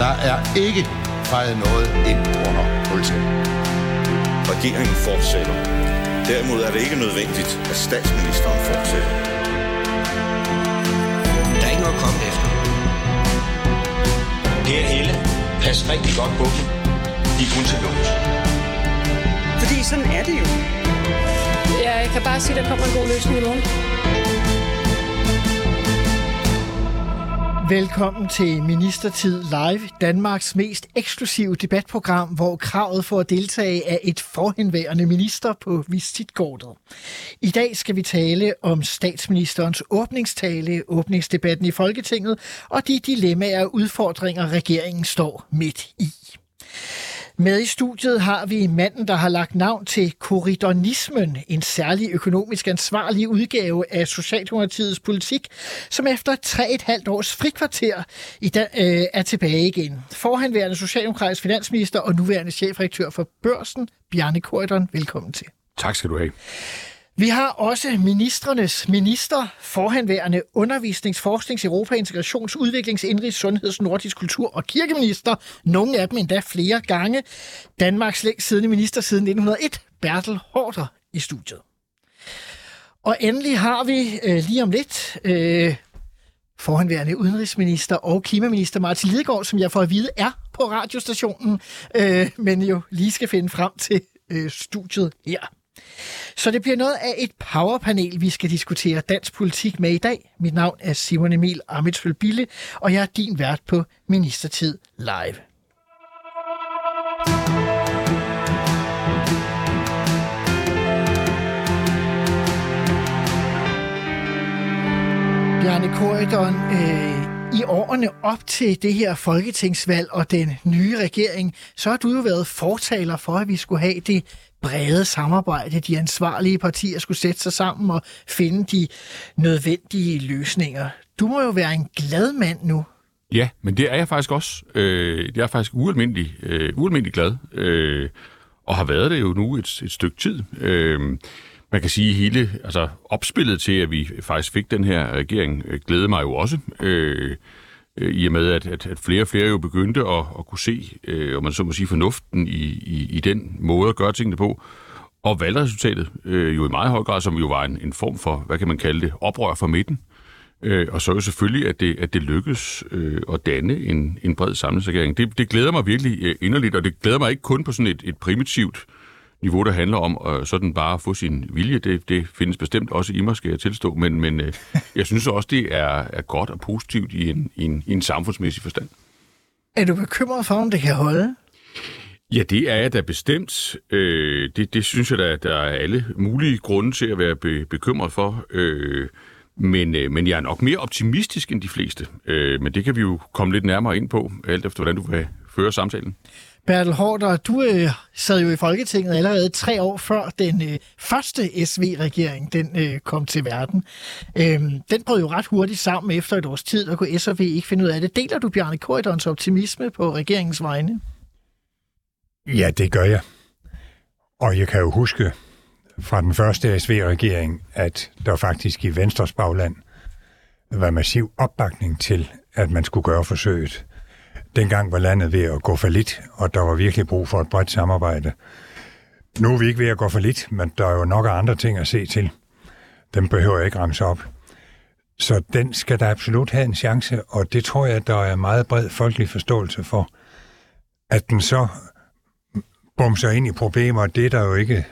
Der er ikke fejret noget ind under politiet. Regeringen fortsætter. Derimod er det ikke nødvendigt, at statsministeren fortsætter. Der er ikke noget at komme efter. Her Helle, pas rigtig godt på dem. De er kun til lås. Fordi sådan er det jo. Ja, jeg kan bare sige, at der kommer en god løsning i morgen. Velkommen til Ministertid Live, Danmarks mest eksklusive debatprogram, hvor kravet for at deltage er et forhenværende minister på visitkortet. I dag skal vi tale om statsministerens åbningstale, åbningsdebatten i Folketinget og de dilemmaer og udfordringer, regeringen står midt i. Med i studiet har vi manden, der har lagt navn til korridonismen, en særlig økonomisk ansvarlig udgave af Socialdemokratiets politik, som efter tre et halvt års frikvarter i dag, øh, er tilbage igen. Forhenværende socialdemokratisk finansminister og nuværende chefredaktør for Børsen, Bjarne Korridon. Velkommen til. Tak skal du have. Vi har også ministernes minister, forhenværende undervisnings-, forsknings-, Europa-, integrations-, udviklings-, indrigs-, sundheds-, nordisk kultur- og kirkeminister. Nogle af dem endda flere gange. Danmarks længst siddende minister siden 1901, Bertel Hårder, i studiet. Og endelig har vi øh, lige om lidt øh, forhenværende udenrigsminister og klimaminister Martin Lidegaard, som jeg får at vide er på radiostationen, øh, men jo lige skal finde frem til øh, studiet her. Så det bliver noget af et powerpanel, vi skal diskutere dansk politik med i dag. Mit navn er Simon Emil Amitsvøl Bille, og jeg er din vært på Ministertid Live. Bjarne Korydon, øh, i årene op til det her folketingsvalg og den nye regering, så har du jo været fortaler for, at vi skulle have det brede samarbejde. De ansvarlige partier skulle sætte sig sammen og finde de nødvendige løsninger. Du må jo være en glad mand nu. Ja, men det er jeg faktisk også. Øh, jeg er faktisk ualmindelig, øh, ualmindelig glad, øh, og har været det jo nu et, et stykke tid. Øh, man kan sige, hele altså, opspillet til, at vi faktisk fik den her regering, øh, glæder mig jo også. Øh, øh, i og med, at, at, at flere og flere jo begyndte at, at kunne se, øh, om man så må sige, fornuften i, i, i den måde at gøre tingene på. Og valgresultatet øh, jo i meget høj grad, som jo var en, en form for, hvad kan man kalde det, oprør fra midten. Øh, og så jo selvfølgelig, at det, at det lykkes øh, at danne en, en bred samlingsregering. Det, det glæder mig virkelig øh, inderligt, og det glæder mig ikke kun på sådan et, et primitivt niveau, der handler om øh, sådan bare at få sin vilje. Det, det findes bestemt også i mig, skal jeg tilstå, men, men øh, jeg synes også, det er, er godt og positivt i en, i, en, i en samfundsmæssig forstand. Er du bekymret for, om det kan holde? Ja, det er jeg da bestemt. Øh, det, det synes jeg da, der er alle mulige grunde til at være be, bekymret for. Øh, men, øh, men jeg er nok mere optimistisk end de fleste. Øh, men det kan vi jo komme lidt nærmere ind på, alt efter hvordan du vil føre samtalen. Bertel Hårder, du øh, sad jo i Folketinget allerede tre år før den øh, første SV-regering den øh, kom til verden. Øhm, den brød jo ret hurtigt sammen efter et års tid, og kunne SV ikke finde ud af det. Deler du Bjarne Korydons optimisme på regeringens vegne? Ja, det gør jeg. Og jeg kan jo huske fra den første SV-regering, at der faktisk i Venstres bagland var massiv opbakning til, at man skulle gøre forsøget. Dengang var landet ved at gå for lidt, og der var virkelig brug for et bredt samarbejde. Nu er vi ikke ved at gå for lidt, men der er jo nok af andre ting at se til. Dem behøver jeg ikke ramse op. Så den skal der absolut have en chance, og det tror jeg, der er meget bred folkelig forståelse for. At den så bumser ind i problemer, det er der jo ikke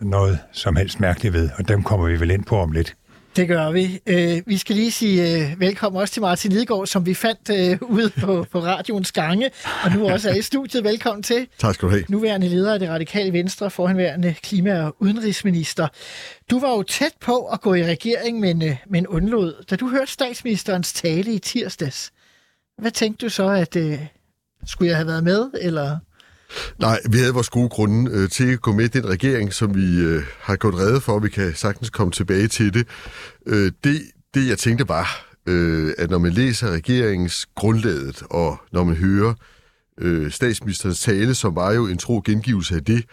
noget som helst mærkeligt ved, og dem kommer vi vel ind på om lidt. Det gør vi. Øh, vi skal lige sige øh, velkommen også til Martin Lidegaard, som vi fandt øh, ude på, på radioens gange, og nu også er i studiet. Velkommen til. Tak skal du have. Nuværende leder af det radikale venstre, forhenværende klima- og udenrigsminister. Du var jo tæt på at gå i regering, men, øh, men undlod. Da du hørte statsministerens tale i tirsdags, hvad tænkte du så, at øh, skulle jeg have været med, eller... Nej, vi havde vores gode grunde øh, til at gå med den regering, som vi øh, har gået redde for, og vi kan sagtens komme tilbage til det. Øh, det, det jeg tænkte var, øh, at når man læser regeringens grundlaget, og når man hører øh, statsministerens tale, som var jo en tro gengivelse af det,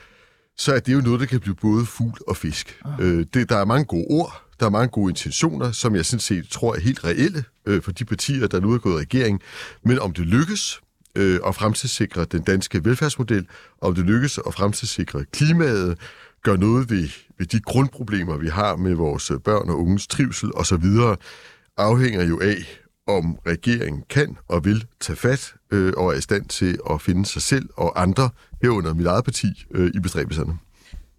så er det jo noget, der kan blive både fugl og fisk. Ah. Øh, det, der er mange gode ord, der er mange gode intentioner, som jeg sådan set tror er helt reelle øh, for de partier, der nu er gået i regering. Men om det lykkes, øh, at fremtidssikre den danske velfærdsmodel, om det lykkes at fremtidssikre klimaet, gøre noget ved, ved de grundproblemer, vi har med vores børn og unges trivsel osv., afhænger jo af, om regeringen kan og vil tage fat øh, og er i stand til at finde sig selv og andre herunder mit eget parti øh, i bestræbelserne.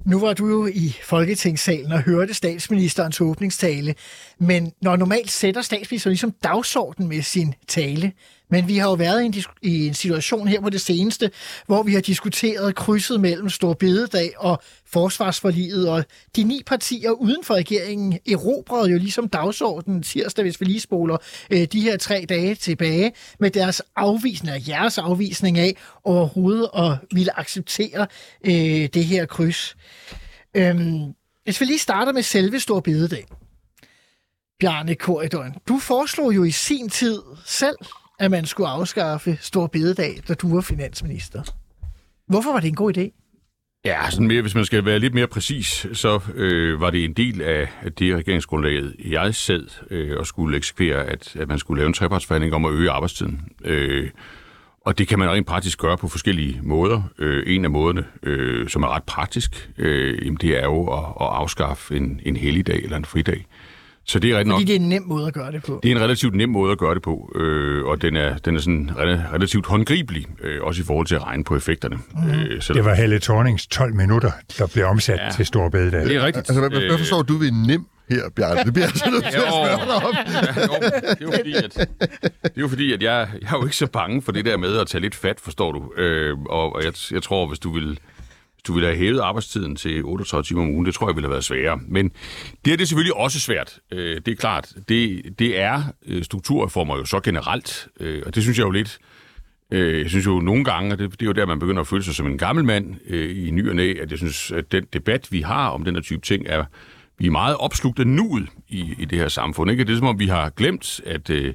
Nu var du jo i Folketingssalen og hørte statsministerens åbningstale, men når normalt sætter statsministeren ligesom dagsordenen med sin tale, men vi har jo været i en, i en situation her på det seneste, hvor vi har diskuteret krydset mellem Stor Bededag og forsvarsforliget, og de ni partier uden for regeringen erobrede jo ligesom dagsordenen tirsdag, hvis vi lige spoler øh, de her tre dage tilbage, med deres afvisning, og jeres afvisning af overhovedet at ville acceptere øh, det her kryds. Øhm, hvis vi lige starter med selve Stor Bededag. Bjarne Korridoren, du foreslog jo i sin tid selv, at man skulle afskaffe Stor Bededag, da du var finansminister. Hvorfor var det en god idé? Ja, sådan mere, hvis man skal være lidt mere præcis, så øh, var det en del af det regeringsgrundlaget, jeg sad øh, og skulle eksekvere, at, at man skulle lave en trepartsforhandling om at øge arbejdstiden. Øh, og det kan man rent praktisk gøre på forskellige måder. Øh, en af måderne, øh, som er ret praktisk, øh, jamen det er jo at, at afskaffe en, en helligdag eller en fridag. Så det er Fordi nok, det er en nem måde at gøre det på. Det er en relativt nem måde at gøre det på, øh, og den er, den er sådan relativt håndgribelig, øh, også i forhold til at regne på effekterne. Mm. Øh, så det var Helle Thornings 12 minutter, der blev omsat ja, til Stor Bededag. Det er rigtigt. Altså, hvad, hvad forstår du ved nem her, Bjarne? Det bliver altså nødt til at spørge dig om. Ja, jo, det er jo fordi, at, det er jo fordi, at jeg, jeg er jo ikke så bange for det der med at tage lidt fat, forstår du. Øh, og og jeg, jeg tror, hvis du vil du ville have hævet arbejdstiden til 38 timer om ugen, det tror jeg ville have været sværere. Men det er det selvfølgelig også svært. Øh, det er klart. Det, det er øh, strukturreformer jo så generelt, øh, og det synes jeg jo lidt... Øh, jeg synes jo nogle gange, og det, det er jo der, man begynder at føle sig som en gammel mand øh, i ny og næ, at jeg synes, at den debat, vi har om den her type ting, er, vi er meget opslugt af nuet i, i det her samfund. Ikke? Det er som om, vi har glemt, at, Øh,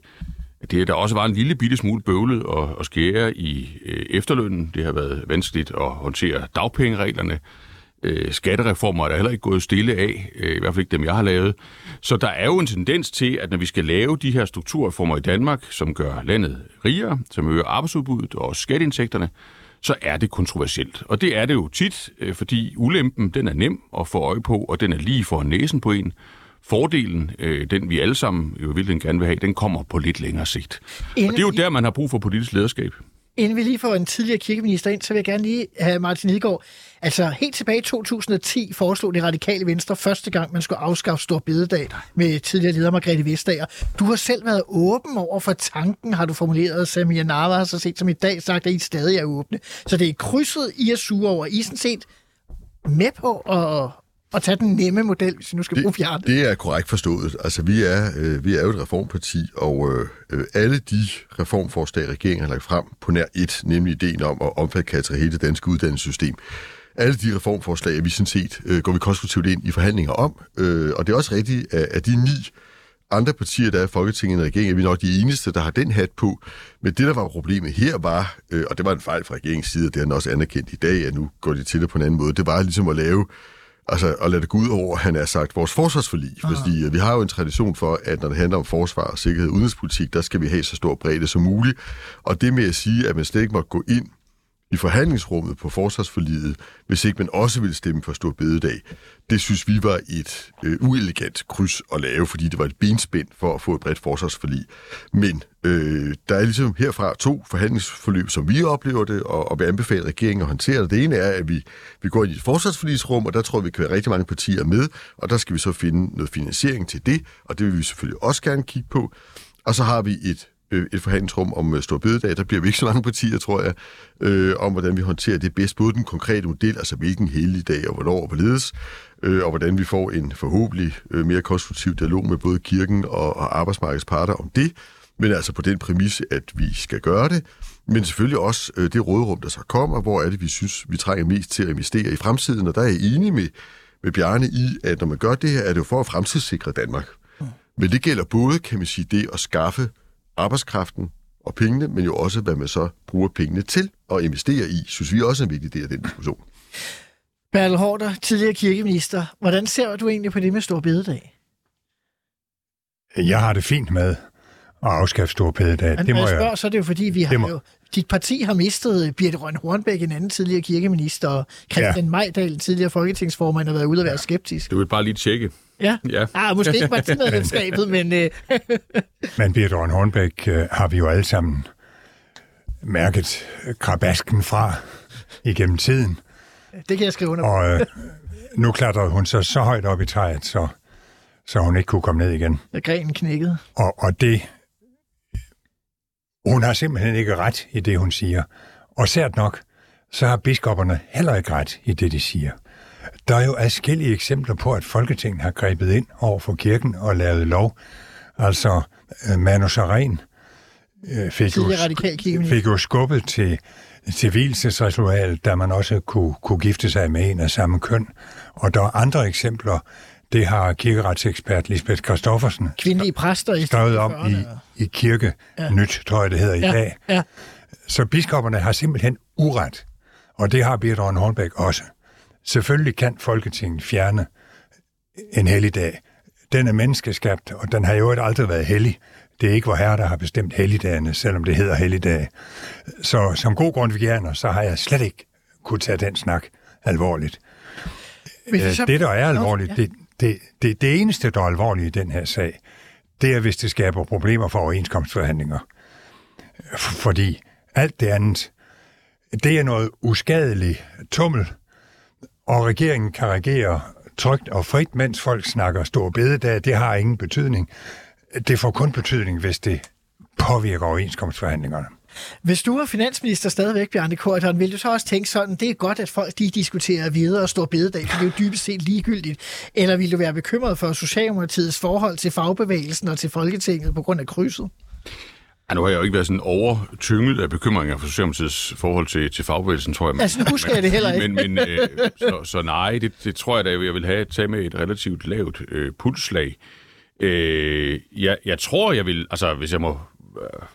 det, der også var en lille bitte smule bøvlet at, at skære i øh, efterlønnen. Det har været vanskeligt at håndtere dagpengereglerne. Øh, skattereformer er der heller ikke gået stille af, øh, i hvert fald ikke dem, jeg har lavet. Så der er jo en tendens til, at når vi skal lave de her strukturreformer i Danmark, som gør landet rigere, som øger arbejdsudbuddet og skatteindtægterne, så er det kontroversielt. Og det er det jo tit, øh, fordi ulempen den er nem at få øje på, og den er lige for næsen på en. Fordelen, øh, den vi alle sammen jo virkelig gerne vil have, den kommer på lidt længere sigt. Inden og det er jo der, man har brug for politisk lederskab. Inden vi lige får en tidligere kirkeminister ind, så vil jeg gerne lige have Martin Lidegaard. Altså helt tilbage i 2010 foreslog det radikale venstre første gang, man skulle afskaffe Stor Bededag med tidligere leder Margrethe Vestager. Du har selv været åben over for tanken, har du formuleret. Samia Narva har så set som i dag sagt, at I stadig er åbne. Så det er krydset, I er sure over. I er sådan set med på at, at tage den nemme model, hvis vi nu skal det, bruge fjern. Det er korrekt forstået. Altså, vi er, øh, vi er jo et reformparti, og øh, alle de reformforslag, regeringen har lagt frem på nær et, nemlig ideen om at omfatte hele det danske uddannelsessystem, alle de reformforslag vi sådan set, øh, går vi konstruktivt ind i forhandlinger om, øh, og det er også rigtigt, at, at de ni andre partier, der er i Folketinget og regeringen, er vi nok de eneste, der har den hat på. Men det, der var problemet her, var, øh, og det var en fejl fra regeringens side, og det er den også anerkendt i dag, at nu går de til det på en anden måde, det var ligesom at lave altså at lade det gå ud over, han er sagt, vores forsvarsforlig. Aha. Fordi øh, vi har jo en tradition for, at når det handler om forsvar, sikkerhed og udenrigspolitik, der skal vi have så stor bredde som muligt. Og det med at sige, at man slet ikke må gå ind i forhandlingsrummet på forsvarsforliget, hvis ikke man også ville stemme for stor bededag. Det synes vi var et øh, uelegant kryds at lave, fordi det var et benspænd for at få et bredt forsvarsforlig. Men øh, der er ligesom herfra to forhandlingsforløb, som vi oplever det, og, og vil anbefale regeringen at håndtere det. Det ene er, at vi, vi går ind i et forsvarsforligsrum, og der tror vi, vi kan være rigtig mange partier med, og der skal vi så finde noget finansiering til det, og det vil vi selvfølgelig også gerne kigge på. Og så har vi et øh, et forhandlingsrum om øh, Stor. Der bliver vi ikke så mange partier, tror jeg, øh, om hvordan vi håndterer det bedst. Både den konkrete model, altså hvilken hele dag og hvornår og hvorledes, øh, og hvordan vi får en forhåbentlig øh, mere konstruktiv dialog med både kirken og, og arbejdsmarkedets parter om det. Men altså på den præmis, at vi skal gøre det. Men selvfølgelig også øh, det råderum, der så kommer, hvor er det, vi synes, vi trænger mest til at investere i fremtiden. Og der er jeg enig med, med Bjarne i, at når man gør det her, er det jo for at fremtidssikre Danmark. Men det gælder både, kan man sige, det at skaffe arbejdskraften og pengene, men jo også, hvad man så bruger pengene til at investere i, synes vi også er en vigtig del af den diskussion. Bertel Hårder, tidligere kirkeminister. Hvordan ser du egentlig på det med Stor Bededag? Jeg har det fint med at afskaffe store bededag. Men Det må jeg jeg, spørger, så er det jo fordi, vi har må- jo... Dit parti har mistet Birte Røn Hornbæk, en anden tidligere kirkeminister, og Christian ja. Majdal, en tidligere folketingsformand, har været ude at være skeptisk. Det vil bare lige tjekke. Ja. Ja. Ah, måske ikke partimedlemskabet, men øh, Men Birte Røn Hornbæk øh, har vi jo alle sammen mærket krabasken fra igennem tiden. det kan jeg skrive under på. Og øh, nu klatrede hun så så højt op i træet, så, så hun ikke kunne komme ned igen. Da grenen knækkede. Og, og det... Hun har simpelthen ikke ret i det, hun siger. Og sært nok, så har biskopperne heller ikke ret i det, de siger. Der er jo adskillige eksempler på, at Folketinget har grebet ind over for kirken og lavet lov. Altså, øh, Manu Saren øh, fik, jo, fik jo skubbet til, til hvilesesritual, da man også kunne, kunne gifte sig med en af samme køn. Og der er andre eksempler. Det har kirkeretsekspert Lisbeth Christoffersen Kvindelige præster i skrevet om 40'erne. i, i Kirke ja. Nyt, tror jeg det hedder i Ja, dag. ja. Så biskopperne har simpelthen uret, og det har Rønne Hornbæk også. Selvfølgelig kan Folketinget fjerne en helligdag. Den er menneskeskabt, og den har jo ikke aldrig været hellig. Det er ikke vor herre, der har bestemt helligdagene, selvom det hedder helligdag. Så som god grundvigianer, så har jeg slet ikke kunne tage den snak alvorligt. Vi Øh, så- Det, der er alvorligt, Ja. det, det, det, det eneste, der er alvorligt i den her sag, det er, hvis det skaber problemer for overenskomstforhandlinger. Fordi alt det andet, det er noget uskadeligt tummel, og regeringen kan regere trygt og frit, mens folk snakker stor bededag. Det har ingen betydning. Det får kun betydning, hvis det påvirker overenskomstforhandlingerne. Hvis du var finansminister stadigvæk, Bjarne Korydon, ville du så også tænke sådan, det er godt, at folk de diskuterer videre og står bededag, for det er jo dybest set ligegyldigt. Eller ville du være bekymret for Socialdemokratiets forhold til fagbevægelsen og til Folketinget på grund af krydset? Ja, nu har jeg jo ikke været sådan overtynget af bekymringer for Socialdemokratiets forhold til, til fagbevægelsen, tror jeg. Altså, nu husker jeg det heller ikke. Men, men, øh, så, så nej, det, det tror jeg da, jeg vil have tage med et relativt lavt øh, pulslag. Øh, jeg, jeg tror, jeg vil, altså hvis jeg må... Øh,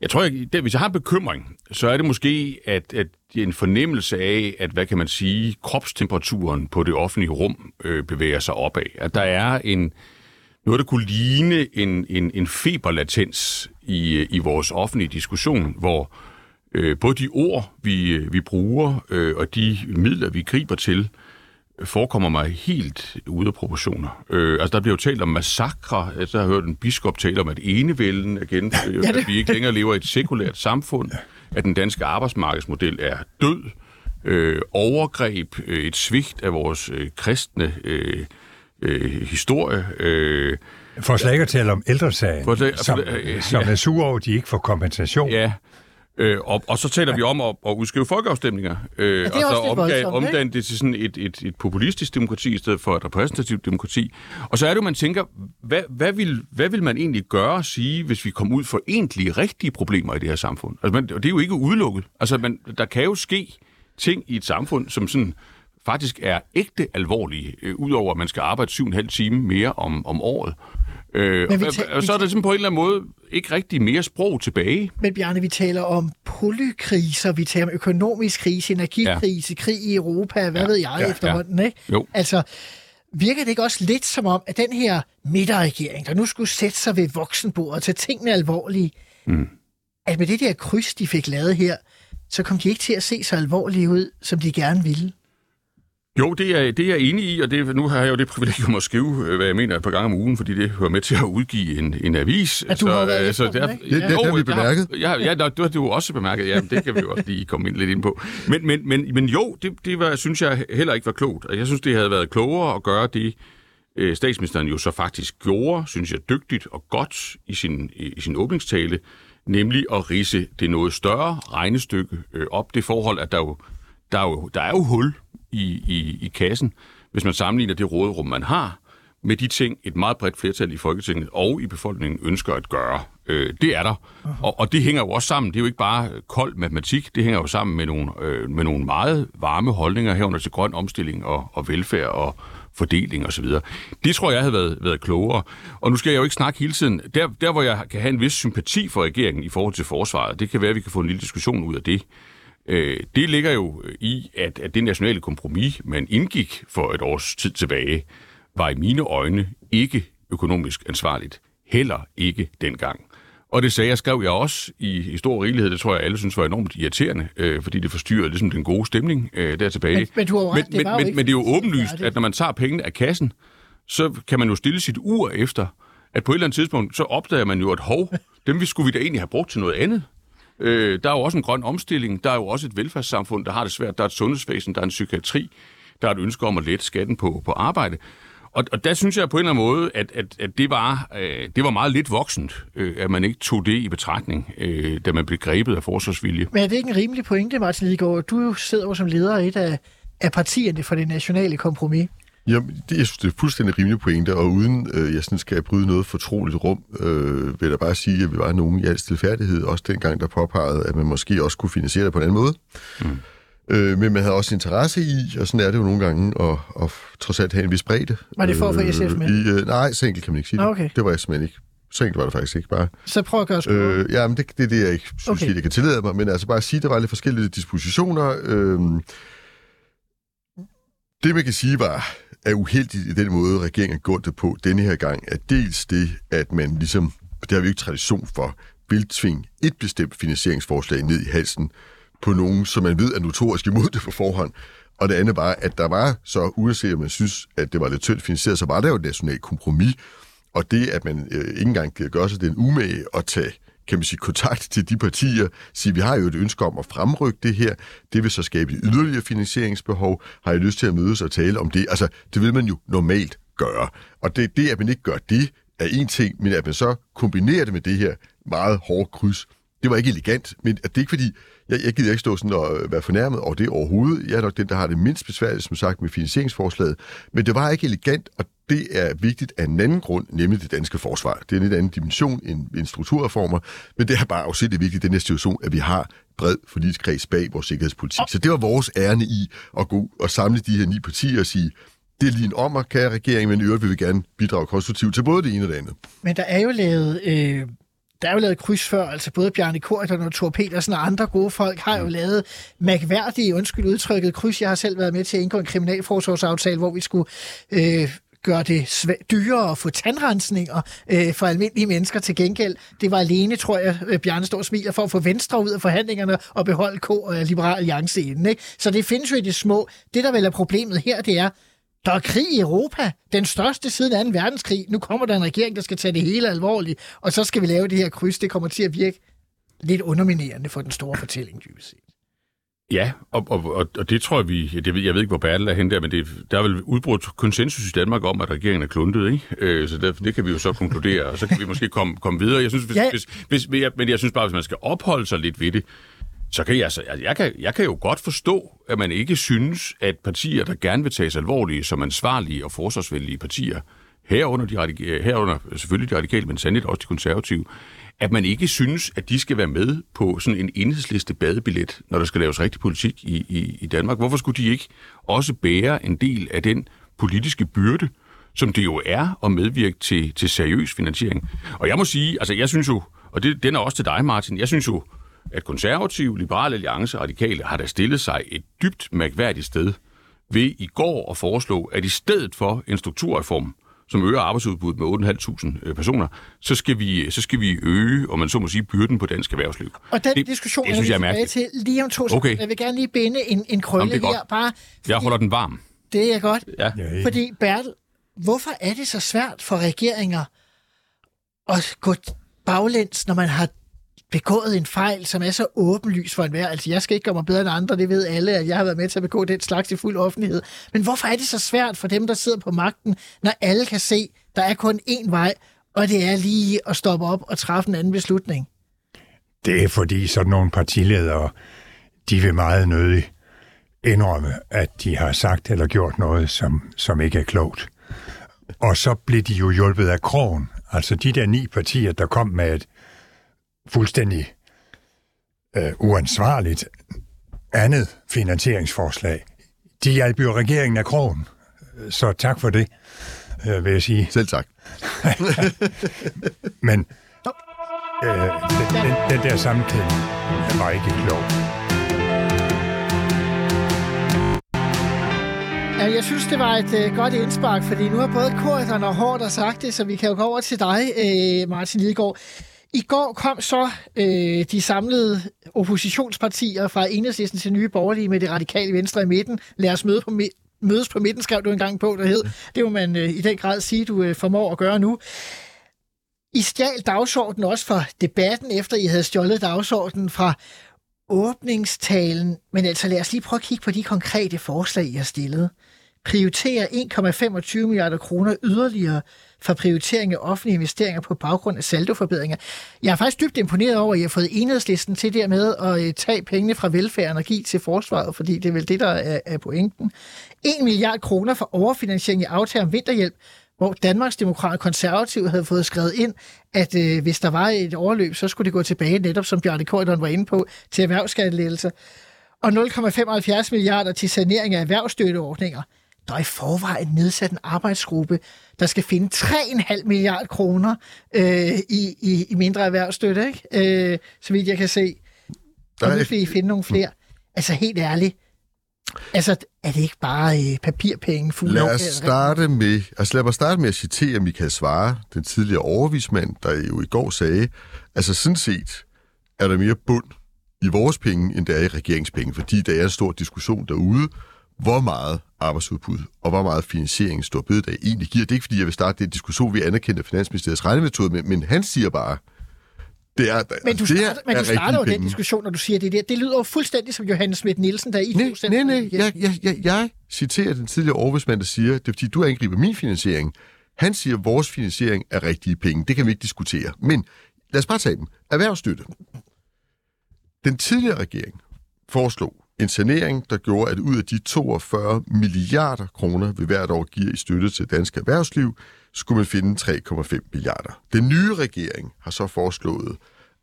jeg tror, jeg, det, hvis jeg har en bekymring, så er det måske, at, at en fornemmelse af, at, hvad kan man sige, kropstemperaturen på det offentlige rum øh, bevæger sig opad. At der er en, noget, der kunne ligne en, en, en feberlatens i, i vores offentlige diskussion, hvor øh, både de ord, vi, vi bruger, øh, og de midler, vi griber til, forekommer mig helt ude af proportioner. Øh, altså, der bliver jo talt om massakre. Altså, jeg har hørt en biskop tale om, at enevælden igen, øh, at vi ikke længere lever i et sekulært samfund, at den danske arbejdsmarkedsmodel er død, øh, overgreb, øh, et svigt af vores øh, kristne øh, øh, historie. Øh, For slet ikke at tale om ældresagen, For det- som, for det- som ja. er sure over, at de ikke får kompensation. Ja, øh, og, og så taler vi om at, at udskrive folkeafstemninger, øh, er og så omga- omdanne det til sådan et, et, et populistisk demokrati i stedet for et repræsentativt demokrati. Og så er det jo, man tænker, hvad, hvad, vil, hvad vil man egentlig gøre og sige, hvis vi kommer ud for egentlige, rigtige problemer i det her samfund? Altså, man, og det er jo ikke udelukket. Altså, man, der kan jo ske ting i et samfund, som sådan faktisk er ægte alvorlige, øh, udover at man skal arbejde syv og en halv time mere om, om året. Øh, Men vi og, så er der sådan på en eller anden måde ikke rigtig mere sprog tilbage. Men Bjarne, vi taler om polykriser, vi taler om økonomisk krise, energikrise, ja. krig i Europa, hvad ja. ved jeg ja, ja. efterhånden, ikke? Jo. Altså, virker det ikke også lidt som om, at den her midterregering, der nu skulle sætte sig ved voksenbordet og tage tingene alvorlige, mm. at med det der kryds, de fik lavet her, så kom de ikke til at se så alvorlige ud, som de gerne ville. Jo, det er, det er jeg enig i, og det, nu har jeg jo det privilegium at skrive, øh, hvad jeg mener et par gange om ugen, fordi det hører med til at udgive en, en avis. Ja, du har jo været efter der, ikke? Det- det har vi bemærket. Ja, ja, nå, det har du også bemærket. Ja, det kan vi jo også lige komme ind lidt ind på. Men, men, men, men jo, det, det var, synes jeg heller ikke var klogt. Og Jeg synes, det havde været klogere at gøre det, øh, statsministeren jo så faktisk gjorde, synes jeg, dygtigt og godt i sin, i, sin åbningstale, nemlig at rise det noget større regnestykke op. Det forhold, at der jo, der er jo, der er jo hul i, i, i kassen, hvis man sammenligner det råderum, man har, med de ting, et meget bredt flertal i Folketinget og i befolkningen ønsker at gøre. Øh, det er der. Og, og det hænger jo også sammen. Det er jo ikke bare kold matematik. Det hænger jo sammen med nogle, øh, med nogle meget varme holdninger herunder til grøn omstilling og, og velfærd og fordeling osv. Det tror jeg havde været, været klogere. Og nu skal jeg jo ikke snakke hele tiden. Der, der, hvor jeg kan have en vis sympati for regeringen i forhold til forsvaret, det kan være, at vi kan få en lille diskussion ud af det. Øh, det ligger jo i, at, at det nationale kompromis, man indgik for et års tid tilbage, var i mine øjne ikke økonomisk ansvarligt. Heller ikke dengang. Og det sagde jeg, skrev jeg også i, i stor rigelighed. Det tror jeg, alle synes var enormt irriterende, øh, fordi det forstyrrede ligesom den gode stemning øh, der tilbage. Men- men du har ret, men, det var jo men, ikke men det er jo åbenlyst, det. at når man tager pengene af kassen, så kan man jo stille sit ur efter, at på et eller andet tidspunkt, så opdager man jo, at hov, dem vi skulle vi da egentlig have brugt til noget andet. Øh, der er jo også en grøn omstilling, der er jo også et velfærdssamfund, der har det svært, der er et sundhedsvæsen, der er en psykiatri, der er et ønske om at lette skatten på, på arbejde. Og, og der synes jeg på en eller anden måde, at, at, at det, var, øh, det var meget lidt voksent, øh, at man ikke tog det i betragtning, øh, da man blev grebet af forsvarsvilje. Men er det ikke en rimelig pointe, Martin Lidegaard? Du sidder jo som leder af et af, af partierne for det nationale kompromis. Jamen, det, jeg synes, det er fuldstændig rimelig pointe, og uden øh, jeg sådan skal bryde noget fortroligt rum, øh, vil jeg da bare sige, at vi var nogen i al stilfærdighed, også dengang, der påpegede, at man måske også kunne finansiere det på en anden måde. Mm. Øh, men man havde også interesse i, og sådan er det jo nogle gange, at, at trods alt have en vis bredde. Var det for at få SF med? I, øh, nej, så enkelt kan man ikke sige det. okay. Det var jeg simpelthen ikke. Så enkelt var det faktisk ikke bare. Så prøv at gøre sgu. Øh, Øh, ja, men det, det er det, jeg ikke synes, Okay. okay. jeg kan tillade mig, men altså bare at sige, at der var lidt forskellige dispositioner. Øh, det, man kan sige, var, er uheldigt i den måde, regeringen har gjort det på denne her gang, er dels det, at man ligesom, det har vi jo ikke tradition for, vil tvinge et bestemt finansieringsforslag ned i halsen på nogen, som man ved er notorisk imod det på forhånd. Og det andet var, at der var så, uanset om man synes, at det var lidt tyndt finansieret, så var der jo et nationalt kompromis. Og det, at man øh, ikke engang gør gøre sig den umage at tage kan man sige, kontakt til de partier, sige, vi har jo et ønske om at fremrykke det her, det vil så skabe et yderligere finansieringsbehov, har jeg lyst til at mødes og tale om det? Altså, det vil man jo normalt gøre. Og det, det at man ikke gør det, er en ting, men at man så kombinerer det med det her meget hårde kryds, det var ikke elegant, men at det er ikke fordi, jeg, jeg gider ikke stå sådan og øh, være fornærmet over det overhovedet. Jeg er nok den, der har det mindst besværligt, som sagt, med finansieringsforslaget. Men det var ikke elegant, og det er vigtigt af en anden grund, nemlig det danske forsvar. Det er en lidt anden dimension end, end strukturreformer, men det er bare afsætteligt vigtigt i den her situation, at vi har bred forligskreds bag vores sikkerhedspolitik. Så det var vores ærne i at gå og samle de her ni partier og sige, det er lige en ommer, kære regering, men i øvrigt vil vi gerne bidrage konstruktivt til både det ene og det andet. Men der er jo lavet... Øh, der er jo lavet kryds før, altså både Bjarne Korydon og Thor Petersen og andre gode folk har jo lavet mærkværdige, undskyld udtrykket, kryds. Jeg har selv været med til at indgå en kriminalforsorgsaftale, hvor vi skulle øh, gøre det dyrere at få tandrensninger øh, for almindelige mennesker til gengæld. Det var alene, tror jeg, øh, Bjarne står smiler for at få Venstre ud af forhandlingerne og beholde K og Liberal Alliance inden. Ikke? Så det findes jo i det små. Det, der vel er problemet her, det er, der er krig i Europa. Den største siden 2. verdenskrig. Nu kommer der en regering, der skal tage det hele alvorligt, og så skal vi lave det her kryds. Det kommer til at virke lidt underminerende for den store fortælling, dybest set. Ja, og, og, og, det tror jeg, vi... Jeg ved, jeg ved ikke, hvor Bertel er hen der, men det, der er vel udbrudt konsensus i Danmark om, at regeringen er kluntet, ikke? Øh, så der, det kan vi jo så konkludere, og så kan vi måske komme, komme videre. Jeg synes, hvis, ja. hvis, hvis, men jeg, men jeg synes bare, hvis man skal opholde sig lidt ved det, så kan jeg, altså, jeg, kan, jeg kan jo godt forstå, at man ikke synes, at partier, der gerne vil tages alvorlige som ansvarlige og forsvarsvenlige partier, herunder, de radikale, øh, herunder selvfølgelig de radikale, men sandelig også de konservative, at man ikke synes, at de skal være med på sådan en enhedsliste badebillet, når der skal laves rigtig politik i, i, i Danmark. Hvorfor skulle de ikke også bære en del af den politiske byrde, som det jo er at medvirke til, til seriøs finansiering? Og jeg må sige, altså jeg synes jo, og det, den er også til dig, Martin, jeg synes jo, at konservative, liberale alliance og radikale har da stillet sig et dybt mærkværdigt sted ved i går at foreslå, at i stedet for en strukturreform, som øger arbejdsudbuddet med 8.500 øh, personer, så skal, vi, så skal vi øge, om man så må sige, byrden på dansk erhvervsliv. Og den det, diskussion det synes jeg er tilbage til lige om to sekunder. Okay. Jeg vil gerne lige binde en, en krølle Jamen, er her. Bare, Jeg holder den varm. det er godt. Ja. Ja, Fordi, Bertel, hvorfor er det så svært for regeringer at gå baglæns, når man har begået en fejl, som er så åbenlys for enhver. Altså, jeg skal ikke gøre mig bedre end andre, det ved alle, at jeg har været med til at begå den slags i fuld offentlighed. Men hvorfor er det så svært for dem, der sidder på magten, når alle kan se, der er kun én vej, og det er lige at stoppe op og træffe en anden beslutning? Det er fordi sådan nogle partiledere, de vil meget nødig indrømme, at de har sagt eller gjort noget, som, som ikke er klogt. Og så blev de jo hjulpet af krogen. Altså de der ni partier, der kom med et fuldstændig øh, uansvarligt andet finansieringsforslag, de hjalp jo regeringen af krogen. Så tak for det, øh, vil jeg sige. Selv tak. Men øh, den, den, den der sammenkædning var ikke klog. Ja, jeg synes, det var et øh, godt indspark, fordi nu har både Korten og Hård sagt det, så vi kan jo gå over til dig, øh, Martin Lidegaard. I går kom så øh, de samlede oppositionspartier fra Enhedslisten til Nye Borgerlige med det radikale venstre i midten. Lad os møde på mi- mødes på midten, skrev du engang på, der hed. Det må man øh, i den grad sige, du øh, formår at gøre nu. I stjal dagsordenen også fra debatten, efter I havde stjålet dagsordenen fra åbningstalen. Men altså lad os lige prøve at kigge på de konkrete forslag, I har stillet. Prioritere 1,25 milliarder kroner yderligere for prioritering af offentlige investeringer på baggrund af saldoforbedringer. Jeg er faktisk dybt imponeret over, at I har fået enhedslisten til dermed at øh, tage pengene fra velfærden og give til forsvaret, fordi det er vel det, der er, er pointen. 1 milliard kroner for overfinansiering i aftale om vinterhjælp, hvor Danmarks Demokrat Konservativ havde fået skrevet ind, at øh, hvis der var et overløb, så skulle det gå tilbage, netop som Bjarne Korydon var inde på, til erhvervsskattelettelser. Og 0,75 milliarder til sanering af erhvervsstøtteordninger. Der er i forvejen nedsat en arbejdsgruppe, der skal finde 3,5 milliarder kroner øh, i, i, i mindre erhvervsstøtte, ikke? Øh, så vidt jeg kan se. Og Der nu skal I finde nogle flere. Altså helt ærligt, altså er det ikke bare øh, papirpenge? fulde Lad os starte med, altså lad mig starte med at citere Michael Svare, den tidligere overvismand, der jo i går sagde, altså sådan set er der mere bund i vores penge, end der er i regeringspenge, fordi der er en stor diskussion derude, hvor meget arbejdsudbud og hvor meget finansiering stor bededag egentlig giver. Det er ikke, fordi jeg vil starte den diskussion, vi anerkender Finansministeriets regnemetode, men, men han siger bare, det er, Men du det er- starter, men er du starter jo rigtige den penge. diskussion, når du siger det der. Det lyder jo fuldstændig som Johannes Schmidt Nielsen, der i Nej, nej, nej. Jeg, jeg, jeg, jeg citerer den tidligere overvismand, der siger, det er fordi, du angriber min finansiering. Han siger, at vores finansiering er rigtige penge. Det kan vi ikke diskutere. Men lad os bare tage dem. Erhvervsstøtte. Den tidligere regering foreslog en sanering, der gjorde, at ud af de 42 milliarder kroner, vi hvert år giver i støtte til dansk erhvervsliv, skulle man finde 3,5 milliarder. Den nye regering har så foreslået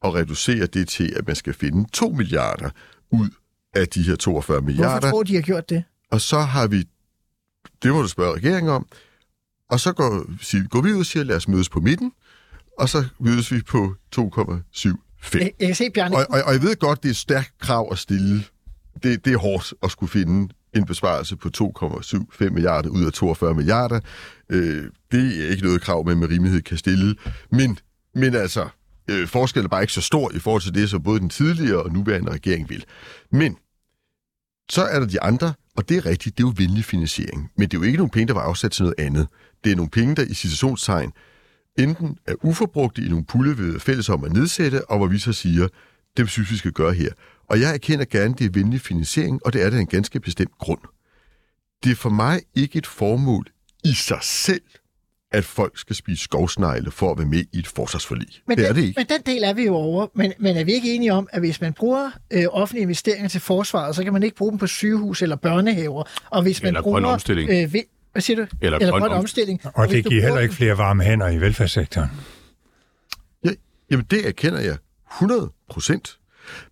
at reducere det til, at man skal finde 2 milliarder ud af de her 42 Hvorfor milliarder. tror du, de har gjort det? Og så har vi, det må du spørge regeringen om, og så går, siger, går vi ud og siger, lad os mødes på midten, og så mødes vi på 2,75. Jeg, jeg kan se, Bjarne, Og, og, og jeg ved godt, det er et stærkt krav at stille. Det, det er hårdt at skulle finde en besparelse på 2,75 milliarder ud af 42 milliarder. Øh, det er ikke noget krav, man med rimelighed kan stille. Men, men altså, øh, forskellen er bare ikke så stor i forhold til det, som både den tidligere og nuværende regering vil. Men så er der de andre, og det er rigtigt, det er jo venlig finansiering. Men det er jo ikke nogle penge, der var afsat til noget andet. Det er nogle penge, der i situationstegn enten er uforbrugte i nogle pulje, vi er fælles om at nedsætte, og hvor vi så siger, det synes vi skal gøre her. Og jeg erkender gerne, det er venlig finansiering, og det er det af en ganske bestemt grund. Det er for mig ikke et formål i sig selv, at folk skal spise skovsnegle for at være med i et forsvarsforlig. men, det er den, det ikke. men den del er vi jo over. Men, men er vi ikke enige om, at hvis man bruger øh, offentlige investeringer til forsvaret, så kan man ikke bruge dem på sygehus eller børnehaver? Og hvis man Eller bruger, grøn omstilling. Øh, ved, hvad siger du? Eller eller grøn grøn om- omstilling. Og hvis det giver heller ikke flere varme hænder i velfærdssektoren. Ja, jamen det erkender jeg 100 procent.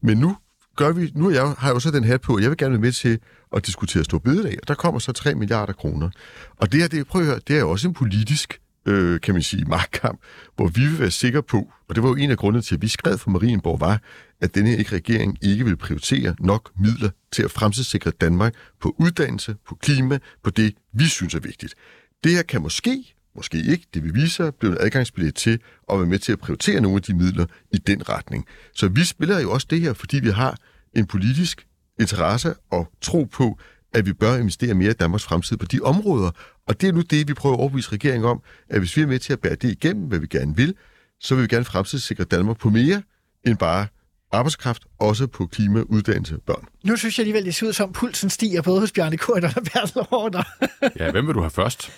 Men nu gør vi, nu jeg, har jeg jo så den hat på, jeg vil gerne være med til at diskutere stor bededag, og der kommer så 3 milliarder kroner. Og det her, det, prøv at høre, det er jo også en politisk, øh, kan man sige, magtkamp, hvor vi vil være sikre på, og det var jo en af grundene til, at vi skrev for Marienborg, var, at denne ikke regering ikke vil prioritere nok midler til at fremtidssikre Danmark på uddannelse, på klima, på det, vi synes er vigtigt. Det her kan måske, måske ikke, det vil vise sig, blive en adgangsbillet til at være med til at prioritere nogle af de midler i den retning. Så vi spiller jo også det her, fordi vi har en politisk interesse og tro på, at vi bør investere mere i Danmarks fremtid på de områder. Og det er nu det, vi prøver at overbevise regeringen om, at hvis vi er med til at bære det igennem, hvad vi gerne vil, så vil vi gerne fremtidssikre Danmark på mere end bare arbejdskraft, også på klima, uddannelse, børn. Nu synes jeg alligevel, det ser ud som, pulsen stiger både hos Bjarne Korydon og Bertel Hårder. Ja, hvem vil du have først?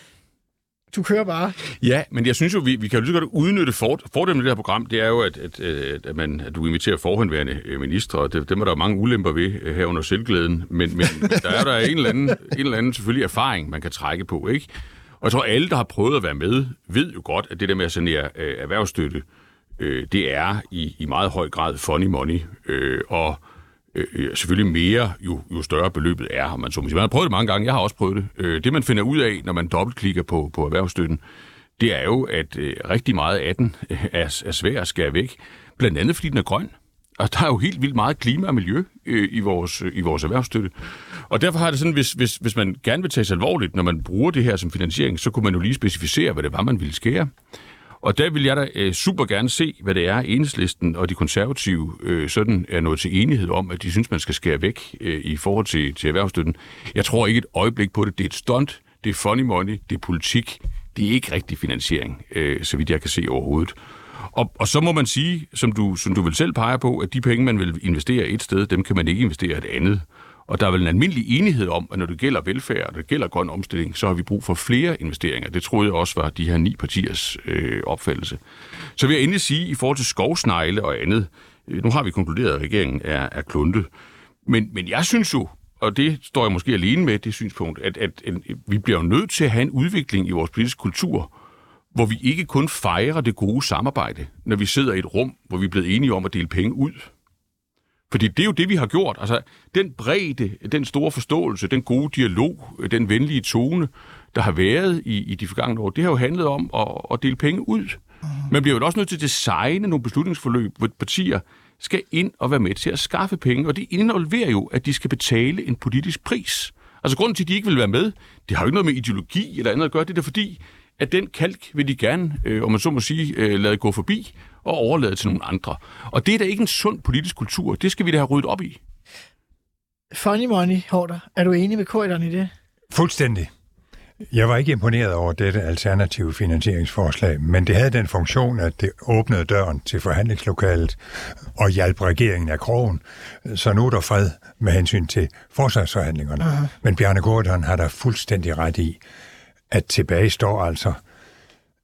Du kører bare. Ja, men jeg synes jo, vi, vi kan jo lige så godt udnytte for, fordelen med det her program, det er jo, at, at, at, at, man, at du inviterer forhenværende øh, ministre, og det, dem er der jo mange ulemper ved øh, her under selvglæden, men, men der er der en eller, anden, en eller anden selvfølgelig erfaring, man kan trække på, ikke? Og jeg tror, alle, der har prøvet at være med, ved jo godt, at det der med at sanere øh, erhvervsstøtte, øh, det er i, i meget høj grad funny money, øh, og Øh, øh, selvfølgelig mere, jo, jo større beløbet er, om man så må sige. Man har prøvet det mange gange, jeg har også prøvet det. Øh, det, man finder ud af, når man dobbeltklikker på, på erhvervsstøtten, det er jo, at øh, rigtig meget af den øh, er, er svær at skære væk. Blandt andet, fordi den er grøn. Og der er jo helt vildt meget klima og miljø øh, i, vores, øh, i vores erhvervsstøtte. Og derfor har det sådan, hvis, hvis, hvis man gerne vil tage sig alvorligt, når man bruger det her som finansiering, så kunne man jo lige specificere, hvad det var, man ville skære. Og der vil jeg da øh, super gerne se, hvad det er, enhedslisten og de konservative øh, sådan er nået til enighed om, at de synes, man skal skære væk øh, i forhold til, til erhvervsstøtten. Jeg tror ikke et øjeblik på det. Det er et stunt, det er funny money, det er politik. Det er ikke rigtig finansiering, øh, så vidt jeg kan se overhovedet. Og, og så må man sige, som du, som du vil selv pege på, at de penge, man vil investere et sted, dem kan man ikke investere et andet. Og der er vel en almindelig enighed om, at når det gælder velfærd og det gælder grøn omstilling, så har vi brug for flere investeringer. Det troede jeg også var de her ni partiers øh, opfattelse. Så vil jeg endelig sige, i forhold til skovsnegle og andet, øh, nu har vi konkluderet, at regeringen er, er kluntet. Men, men jeg synes jo, og det står jeg måske alene med, det synspunkt, at, at, at vi bliver nødt til at have en udvikling i vores politiske kultur, hvor vi ikke kun fejrer det gode samarbejde, når vi sidder i et rum, hvor vi er blevet enige om at dele penge ud. Fordi det er jo det, vi har gjort. Altså, den bredde, den store forståelse, den gode dialog, den venlige tone, der har været i, i de forgangne år, det har jo handlet om at, at dele penge ud. Man bliver jo også nødt til at designe nogle beslutningsforløb, hvor partier skal ind og være med til at skaffe penge, og det involverer jo, at de skal betale en politisk pris. Altså grunden til, at de ikke vil være med, det har jo ikke noget med ideologi eller andet at gøre, det er fordi, at den kalk vil de gerne, øh, om man så må sige, øh, lade gå forbi og overlade til nogle andre. Og det er da ikke en sund politisk kultur. Det skal vi da have ryddet op i. Funny money, Hårder. Er du enig med Køjderen i det? Fuldstændig. Jeg var ikke imponeret over dette alternative finansieringsforslag, men det havde den funktion, at det åbnede døren til forhandlingslokalet og hjalp regeringen af krogen, så nu er der fred med hensyn til forsvarsforhandlingerne. Uh-huh. Men Bjarne Gordon har der fuldstændig ret i, at tilbage står altså,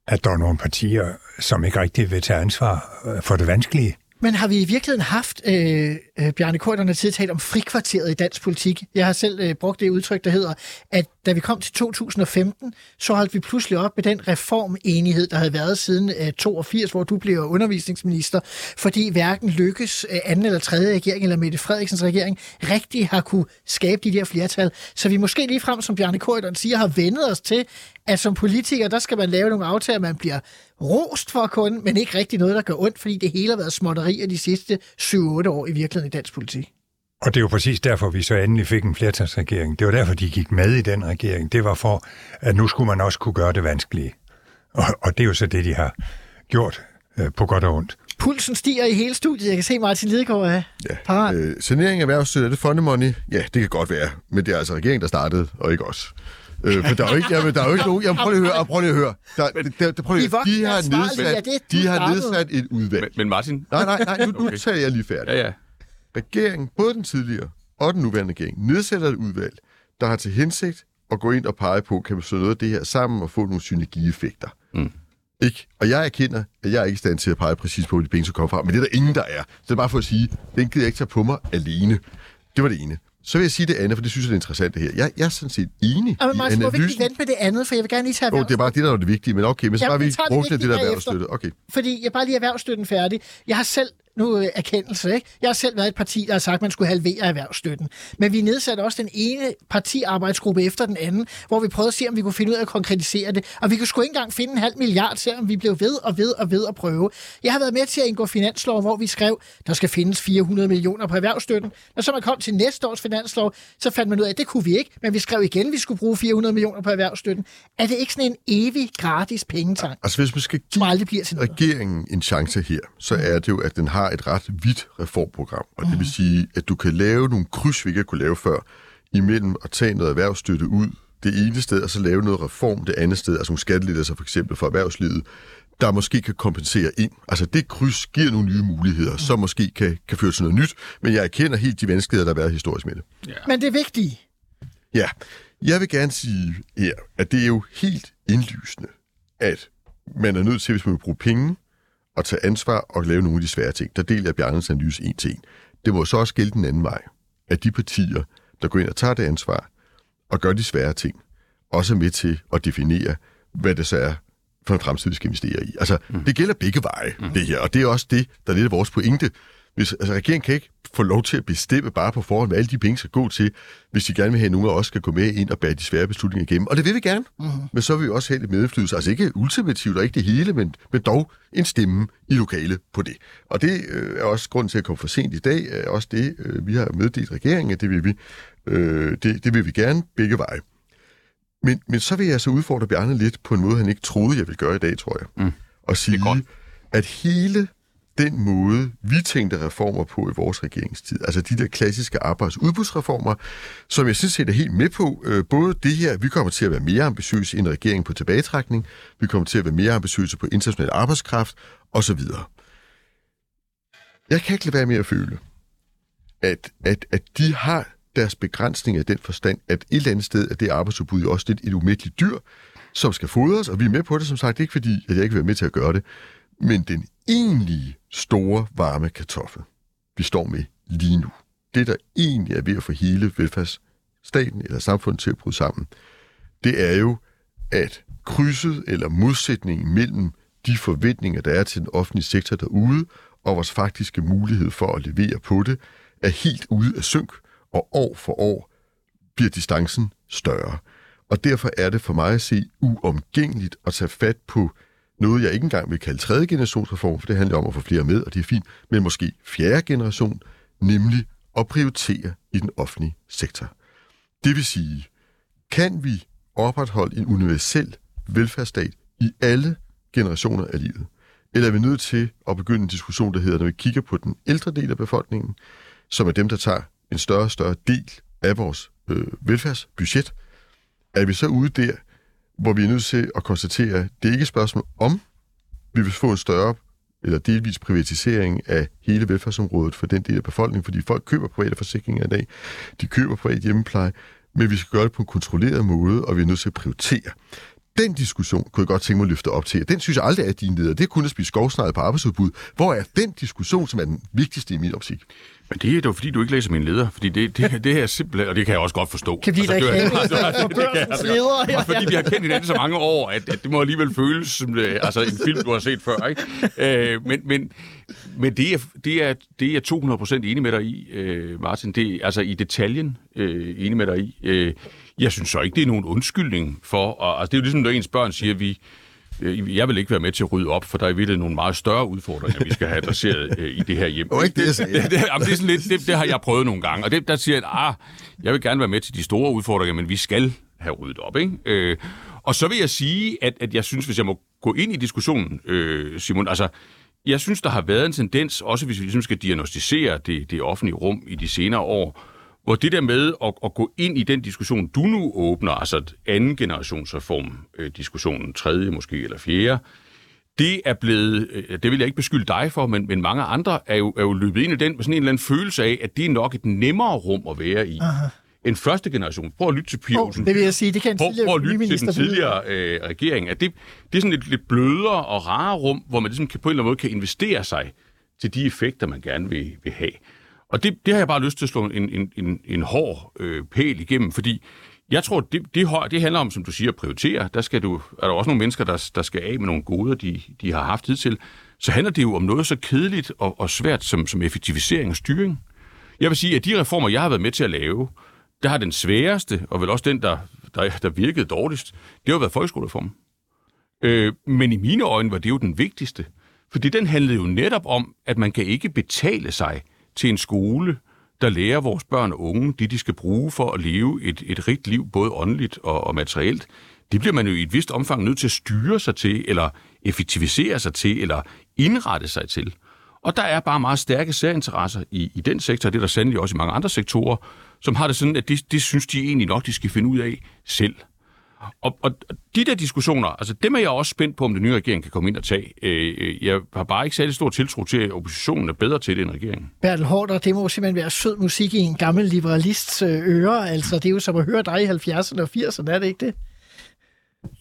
at der er nogle partier, som ikke rigtig vil tage ansvar øh, for det vanskelige. Men har vi i virkeligheden haft, øh, øh, Bjarne Korterne tid talt om frikvarteret i dansk politik? Jeg har selv øh, brugt det udtryk, der hedder, at da vi kom til 2015, så holdt vi pludselig op med den reformenighed, der havde været siden øh, 82, hvor du blev undervisningsminister, fordi hverken Lykkes øh, anden eller tredje regering, eller Mette Frederiksens regering, rigtig har kunne skabe de der flertal. Så vi måske lige frem, som Bjarne Korterne siger, har vendet os til, at som politiker, der skal man lave nogle aftaler, man bliver rost for kun, men ikke rigtig noget, der gør ondt, fordi det hele har været småtterier de sidste 7-8 år i virkeligheden i dansk politik. Og det er jo præcis derfor, vi så endelig fik en flertalsregering. Det var derfor, de gik med i den regering. Det var for, at nu skulle man også kunne gøre det vanskelige. Og, og det er jo så det, de har gjort øh, på godt og ondt. Pulsen stiger i hele studiet. Jeg kan se Martin Lidegaard er Ja. parat. Øh, sanering af erhvervsstøtte, er det funny money? Ja, det kan godt være. Men det er altså regeringen, der startede, og ikke os. Øh, for der er jo ikke, jamen, der er jo ikke nogen... Jamen, prøv lige at høre, prøv lige at høre. Der, der, der, prøv lige, voksne de har nedsat, det, de har nedsat et udvalg. Men, men Martin... Nej, nej, nej, nu, nu Okay. tager jeg lige færdig. Ja, ja. Regeringen, både den tidligere og den nuværende regering, nedsætter et udvalg, der har til hensigt at gå ind og pege på, kan vi slå noget af det her sammen og få nogle synergieffekter. Mm. Ikke? Og jeg erkender, at jeg er ikke i stand til at pege præcis på, hvor de penge skal komme fra, men det er der ingen, der er. Så det er bare for at sige, den gider jeg ikke tage på mig alene. Det var det ene. Så vil jeg sige det andet, for det synes jeg er interessant det her. Jeg, jeg er sådan set enig Ja, men i Martin, må vi ikke analysen. lige vente med det andet, for jeg vil gerne lige tage Oh, det er bare det, der er det vigtige, men okay, men så Jamen, har vi tager det brugt det, der erhvervsstøtte. Okay. Fordi jeg bare lige erhvervsstøtten færdig. Jeg har selv nu øh, erkendelse, ikke? Jeg har selv været et parti, der har sagt, at man skulle halvere erhvervsstøtten. Men vi nedsatte også den ene partiarbejdsgruppe efter den anden, hvor vi prøvede at se, om vi kunne finde ud af at konkretisere det. Og vi kunne sgu ikke engang finde en halv milliard, selvom vi blev ved og ved og ved at prøve. Jeg har været med til at indgå finanslov, hvor vi skrev, der skal findes 400 millioner på erhvervsstøtten. Når så man kom til næste års finanslov, så fandt man ud af, at det kunne vi ikke, men vi skrev igen, at vi skulle bruge 400 millioner på erhvervsstøtten. Er det ikke sådan en evig gratis pengetank, Altså hvis man skal give regeringen en chance her, så er det jo, at den har et ret vidt reformprogram. Og det vil sige, at du kan lave nogle kryds, vi ikke har kunne lave før, imellem at tage noget erhvervsstøtte ud det ene sted, og så lave noget reform det andet sted, altså nogle skattelettelser for eksempel for erhvervslivet, der måske kan kompensere ind. Altså det kryds giver nogle nye muligheder, som måske kan, kan føre til noget nyt, men jeg erkender helt de vanskeligheder, der har været historisk med det. Men det vigtige, Ja, jeg vil gerne sige her, at det er jo helt indlysende, at man er nødt til, hvis man vil bruge penge, at tage ansvar og lave nogle af de svære ting. Der deler jeg Bjarnes analyse en til en. Det må så også gælde den anden vej, at de partier, der går ind og tager det ansvar og gør de svære ting, også er med til at definere, hvad det så er for en fremtid, vi skal investere i. Altså, mm. det gælder begge veje, mm. det her, og det er også det, der er lidt af vores pointe. Hvis, altså, regeringen kan ikke få lov til at bestemme bare på forhånd, hvad alle de penge skal gå til, hvis de gerne vil have, at nogen af os skal gå med ind og bære de svære beslutninger igennem. Og det vil vi gerne. Mm-hmm. Men så vil vi også have lidt medindflydelse. Altså ikke ultimativt og ikke det hele, men, men dog en stemme i lokalet på det. Og det øh, er også grund til at komme for sent i dag, er også det, øh, vi har meddelt regeringen, at det vil vi, øh, det, det vil vi gerne begge veje. Men, men så vil jeg så udfordre Bjarne lidt på en måde, han ikke troede, jeg ville gøre i dag, tror jeg. Mm. og sige, at hele den måde, vi tænkte reformer på i vores regeringstid, altså de der klassiske arbejdsudbudsreformer, som jeg synes set er helt med på, øh, både det her, vi kommer til at være mere ambitiøse end regeringen på tilbagetrækning, vi kommer til at være mere ambitiøse på international arbejdskraft, osv. Jeg kan ikke lade være med at føle, at, at, at de har deres begrænsning af den forstand, at et eller andet sted er det arbejdsudbud jo også lidt et umætteligt dyr, som skal fodres, og vi er med på det, som sagt, ikke fordi, at jeg ikke vil være med til at gøre det, men den egentlige store varme kartoffel, vi står med lige nu, det der egentlig er ved at få hele velfærdsstaten eller samfundet til at bryde sammen, det er jo, at krydset eller modsætningen mellem de forventninger, der er til den offentlige sektor derude, og vores faktiske mulighed for at levere på det, er helt ude af synk, og år for år bliver distancen større. Og derfor er det for mig at se uomgængeligt at tage fat på noget, jeg ikke engang vil kalde tredje generationsreform, for det handler om at få flere med, og det er fint, men måske fjerde generation, nemlig at prioritere i den offentlige sektor. Det vil sige, kan vi opretholde en universel velfærdsstat i alle generationer af livet? Eller er vi nødt til at begynde en diskussion, der hedder, når vi kigger på den ældre del af befolkningen, som er dem, der tager en større og større del af vores øh, velfærdsbudget, er vi så ude der, hvor vi er nødt til at konstatere, at det ikke er et spørgsmål om, vi vil få en større eller delvis privatisering af hele velfærdsområdet for den del af befolkningen, fordi folk køber private forsikringer i dag, de køber privat hjemmepleje, men vi skal gøre det på en kontrolleret måde, og vi er nødt til at prioritere. Den diskussion kunne jeg godt tænke mig at løfte op til. Den synes jeg aldrig er din leder. Det er kun at spise skovsnegl på arbejdsudbud. Hvor er den diskussion, som er den vigtigste i min optik? Men det er jo fordi, du ikke læser min leder. Fordi det, det, det er simpelthen, og det kan jeg også godt forstå. Kan vi altså, ikke det, det, det børsens ledere? Også fordi vi har kendt hinanden så mange år, at, at det må alligevel føles som øh, altså, en film, du har set før. Ikke? Øh, men men, men det, er, det, er, det er jeg 200% enig med dig i, øh, Martin. Det altså i detaljen øh, enig med dig i. Øh, jeg synes så ikke, det er nogen undskyldning for... Og, altså, det er jo ligesom, når ens børn siger, at vi jeg vil ikke være med til at rydde op, for der er virkelig nogle meget større udfordringer, vi skal have adresseret øh, i det her hjem. Ikke det, det, det, det, jamen, det, er sådan lidt, det, det har jeg prøvet nogle gange, og det, der siger jeg, at ah, jeg vil gerne være med til de store udfordringer, men vi skal have ryddet op. Ikke? Øh, og så vil jeg sige, at, at jeg synes, hvis jeg må gå ind i diskussionen, øh, Simon, altså, jeg synes, der har været en tendens, også hvis vi ligesom skal diagnostisere det, det offentlige rum i de senere år, hvor det der med at, at gå ind i den diskussion, du nu åbner, altså anden generationsreform, øh, diskussionen, tredje måske eller fjerde, det er blevet, øh, det vil jeg ikke beskylde dig for, men, men mange andre er jo, er jo løbet ind i den med sådan en eller anden følelse af, at det er nok et nemmere rum at være i. Aha. En første generation. Prøv at lytte til Pia oh, Det vil jeg sige, det kan prøv, prøv at lytte til den tidligere øh, regering. At det, det er sådan et lidt blødere og rare rum, hvor man ligesom kan, på en eller anden måde kan investere sig til de effekter, man gerne vil, vil have. Og det, det har jeg bare lyst til at slå en, en, en, en hård øh, pæl igennem, fordi jeg tror, det, det, det handler om, som du siger, at prioritere. Der skal du, er der også nogle mennesker, der, der skal af med nogle goder, de, de har haft hidtil. Så handler det jo om noget så kedeligt og, og svært som, som effektivisering og styring. Jeg vil sige, at de reformer, jeg har været med til at lave, der har den sværeste, og vel også den, der, der, der virkede dårligst, det har været folkeskolereformen. Øh, men i mine øjne var det jo den vigtigste. Fordi den handlede jo netop om, at man kan ikke betale sig til en skole, der lærer vores børn og unge det, de skal bruge for at leve et, et rigt liv, både åndeligt og, og materielt. Det bliver man jo i et vist omfang nødt til at styre sig til, eller effektivisere sig til, eller indrette sig til. Og der er bare meget stærke særinteresser i, i den sektor, det er der sandelig også i mange andre sektorer, som har det sådan, at det, det synes de egentlig nok, de skal finde ud af selv. Og, og de der diskussioner, altså dem er jeg også spændt på, om den nye regering kan komme ind og tage. Øh, jeg har bare ikke særlig stor tiltro til, at oppositionen er bedre til det end regeringen. Bertel Hårder, det må simpelthen være sød musik i en gammel liberalists øh, øre. Altså, det er jo som at høre dig i 70'erne og 80'erne, er det ikke det?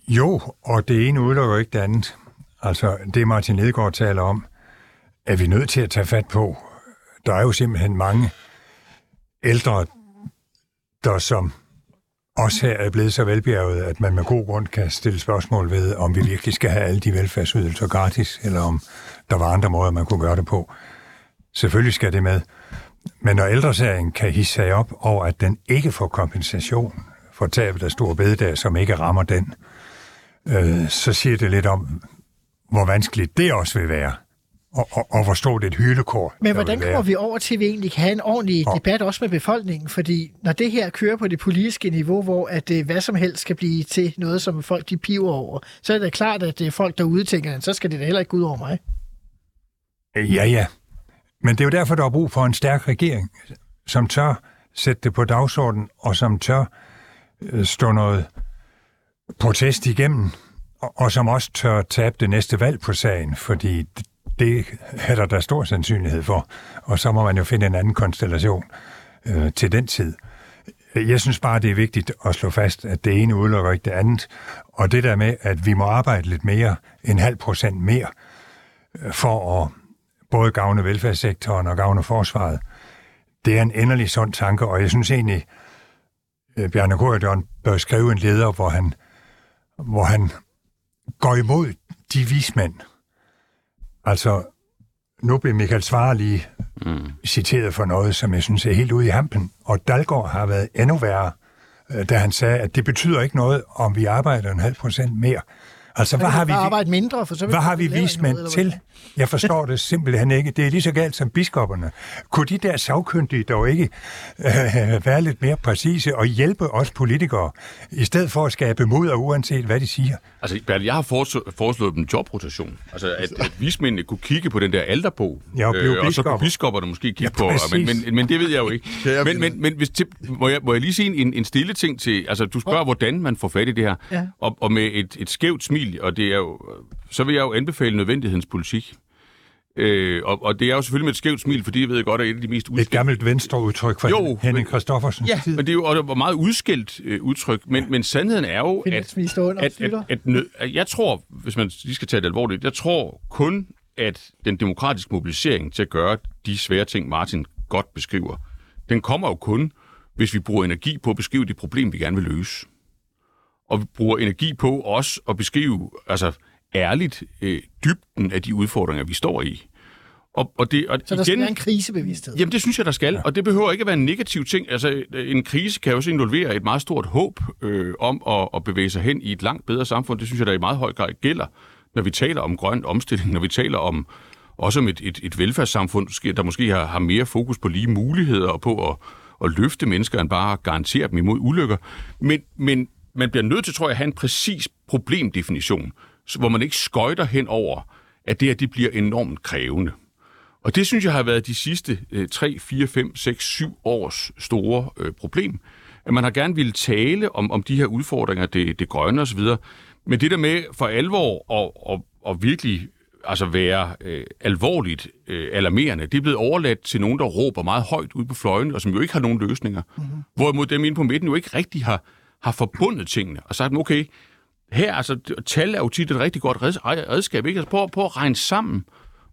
Jo, og det ene udelukker ikke det andet. Altså, det Martin Lidegaard taler om, er vi nødt til at tage fat på. Der er jo simpelthen mange ældre, der som også her er blevet så velbjerget, at man med god grund kan stille spørgsmål ved, om vi virkelig skal have alle de velfærdsydelser gratis, eller om der var andre måder, man kunne gøre det på. Selvfølgelig skal det med. Men når ældresagen kan hisse sig op over, at den ikke får kompensation for tabet af store bededag, som ikke rammer den, øh, så siger det lidt om, hvor vanskeligt det også vil være og, og, og hvor stort et hylekor Men hvordan kommer vi over til, at vi egentlig kan have en ordentlig Og- debat også med befolkningen? Fordi når det her kører på det politiske niveau, hvor at øh, hvad som helst skal blive til noget, som folk de piver over, så er det klart, at det er folk derude tænker, så skal det da heller ikke gå ud over mig. Ja, ja. Men det er jo derfor, der er brug for en stærk regering, som tør sætte det på dagsordenen, og som tør øh, stå noget protest igennem, og, og som også tør tabe det næste valg på sagen, fordi det, det er der, da stor sandsynlighed for. Og så må man jo finde en anden konstellation øh, til den tid. Jeg synes bare, det er vigtigt at slå fast, at det ene udelukker ikke det andet. Og det der med, at vi må arbejde lidt mere, en halv procent mere, øh, for at både gavne velfærdssektoren og gavne forsvaret, det er en endelig sund tanke, og jeg synes egentlig, øh, Bjarne Korydon bør skrive en leder, hvor han, hvor han går imod de vismænd. Altså, nu blev Michael Svare lige mm. citeret for noget, som jeg synes er helt ude i hampen, og Dalgaard har været endnu værre, øh, da han sagde, at det betyder ikke noget, om vi arbejder en halv procent mere. Altså, hvad har vi... Bare arbejde mindre, for så vil Hvad har vi vismænd til? Jeg forstår det simpelthen ikke. Det er lige så galt som biskopperne. Kunne de der sagkyndige dog ikke øh, være lidt mere præcise og hjælpe os politikere, i stedet for at skabe mod og uanset hvad de siger? Altså, Bertel, jeg har foreslået, foreslået dem jobrotation. Altså, at, at vismændene kunne kigge på den der alterbog, Ja, og blive og så kunne biskopperne måske kigge Ja, på, men, men, men det ved jeg jo ikke. Men, men, men hvis, til, må, jeg, må jeg lige sige en, en stille ting til, altså du spørger, hvordan man får fat i det her, Ja. og, og med et, et skævt smil, og det er jo, så vil jeg jo anbefale nødvendighedens politik. Øh, og, og det er jo selvfølgelig med et skævt smil, fordi jeg ved godt, at et af de mest Et udskilte gammelt venstre udtryk fra Jo, Henning Christoffersen. Ja, men det er jo og det var meget udskilt øh, udtryk, men, men sandheden er jo, at, at, at, at, nød, at jeg tror, hvis man lige skal tage det alvorligt, jeg tror kun, at den demokratiske mobilisering til at gøre de svære ting, Martin godt beskriver, den kommer jo kun, hvis vi bruger energi på at beskrive det problem, vi gerne vil løse. Og vi bruger energi på også at beskrive, altså ærligt, øh, dybden af de udfordringer, vi står i. Og, og det, og Så der skal være en krisebevidsthed. Jamen, det synes jeg, der skal, ja. og det behøver ikke at være en negativ ting. Altså, en krise kan jo også involvere et meget stort håb øh, om at, at bevæge sig hen i et langt bedre samfund. Det synes jeg, der i meget høj grad gælder, når vi taler om grøn omstilling, når vi taler om også om et, et, et velfærdssamfund, der måske har, har mere fokus på lige muligheder og på at, at løfte mennesker, end bare at garantere dem imod ulykker. Men, men man bliver nødt til, tror jeg, at have en præcis problemdefinition, hvor man ikke skøjter hen over, at det her det bliver enormt krævende. Og det synes jeg har været de sidste øh, 3, 4, 5, 6, 7 års store øh, problem. At man har gerne ville tale om, om de her udfordringer, det, det grønne osv., men det der med for alvor og, og, og virkelig altså være øh, alvorligt øh, alarmerende, det er blevet overladt til nogen, der råber meget højt ud på fløjen, og som jo ikke har nogen løsninger. Mm-hmm. Hvorimod dem inde på midten jo ikke rigtig har, har forbundet tingene og sagt, okay, her, altså, tal er jo tit et rigtig godt reds- redskab, ikke? Altså, prøv, prøv at regne sammen,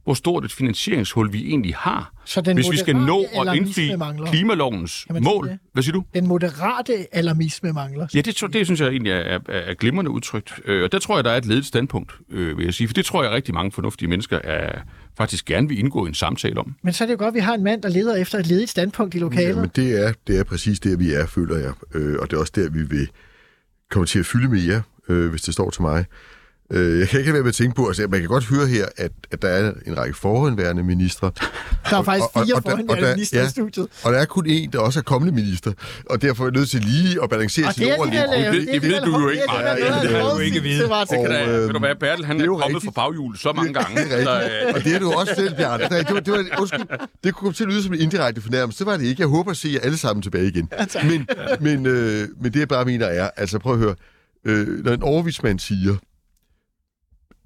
hvor stort et finansieringshul vi egentlig har, Så den hvis vi skal nå at indfri mangler. klimalovens mål. det? Hvad siger du? Den moderate alarmisme mangler. Ja, det, tror- det synes jeg egentlig er, er, er glimrende udtrykt. Øh, Og der tror jeg, der er et ledet standpunkt, øh, vil jeg sige. For det tror jeg, rigtig mange fornuftige mennesker er, faktisk gerne vil indgå i en samtale om. Men så er det jo godt, at vi har en mand, der leder efter et ledigt standpunkt i lokalet. Jamen, det er, det er præcis der, vi er, føler jeg. Øh, og det er også der, vi vil komme til at fylde mere, øh, hvis det står til mig. Øh, jeg kan ikke lade være med at tænke på, altså man kan godt høre her, at, at der er en række forhåndværende ministre. Der er faktisk Og- og- fire og der- og forhåndværende der- minister i ja. studiet. Og der er kun en, der også er kommende minister, og derfor er jeg nødt til lige at balancere Og sine det er ord det, lidt. der laver- det- det ved du jo ikke, det er Maja. det, det du ikke vide. Det kan Og, da, øh, ved du hvad, Bertel, han det er er, kommet rigtigt. fra baghjul så mange gange. Det er øh, Og det er du også selv, Bjarne. Det var, det var, undskyld, det kunne komme til at lyde som en indirekte fornærmelse. Det var det ikke. Jeg håber at se jer alle sammen tilbage igen. Men, men, øh, men det jeg bare mener er, altså prøv at høre, øh, når en overvismand siger,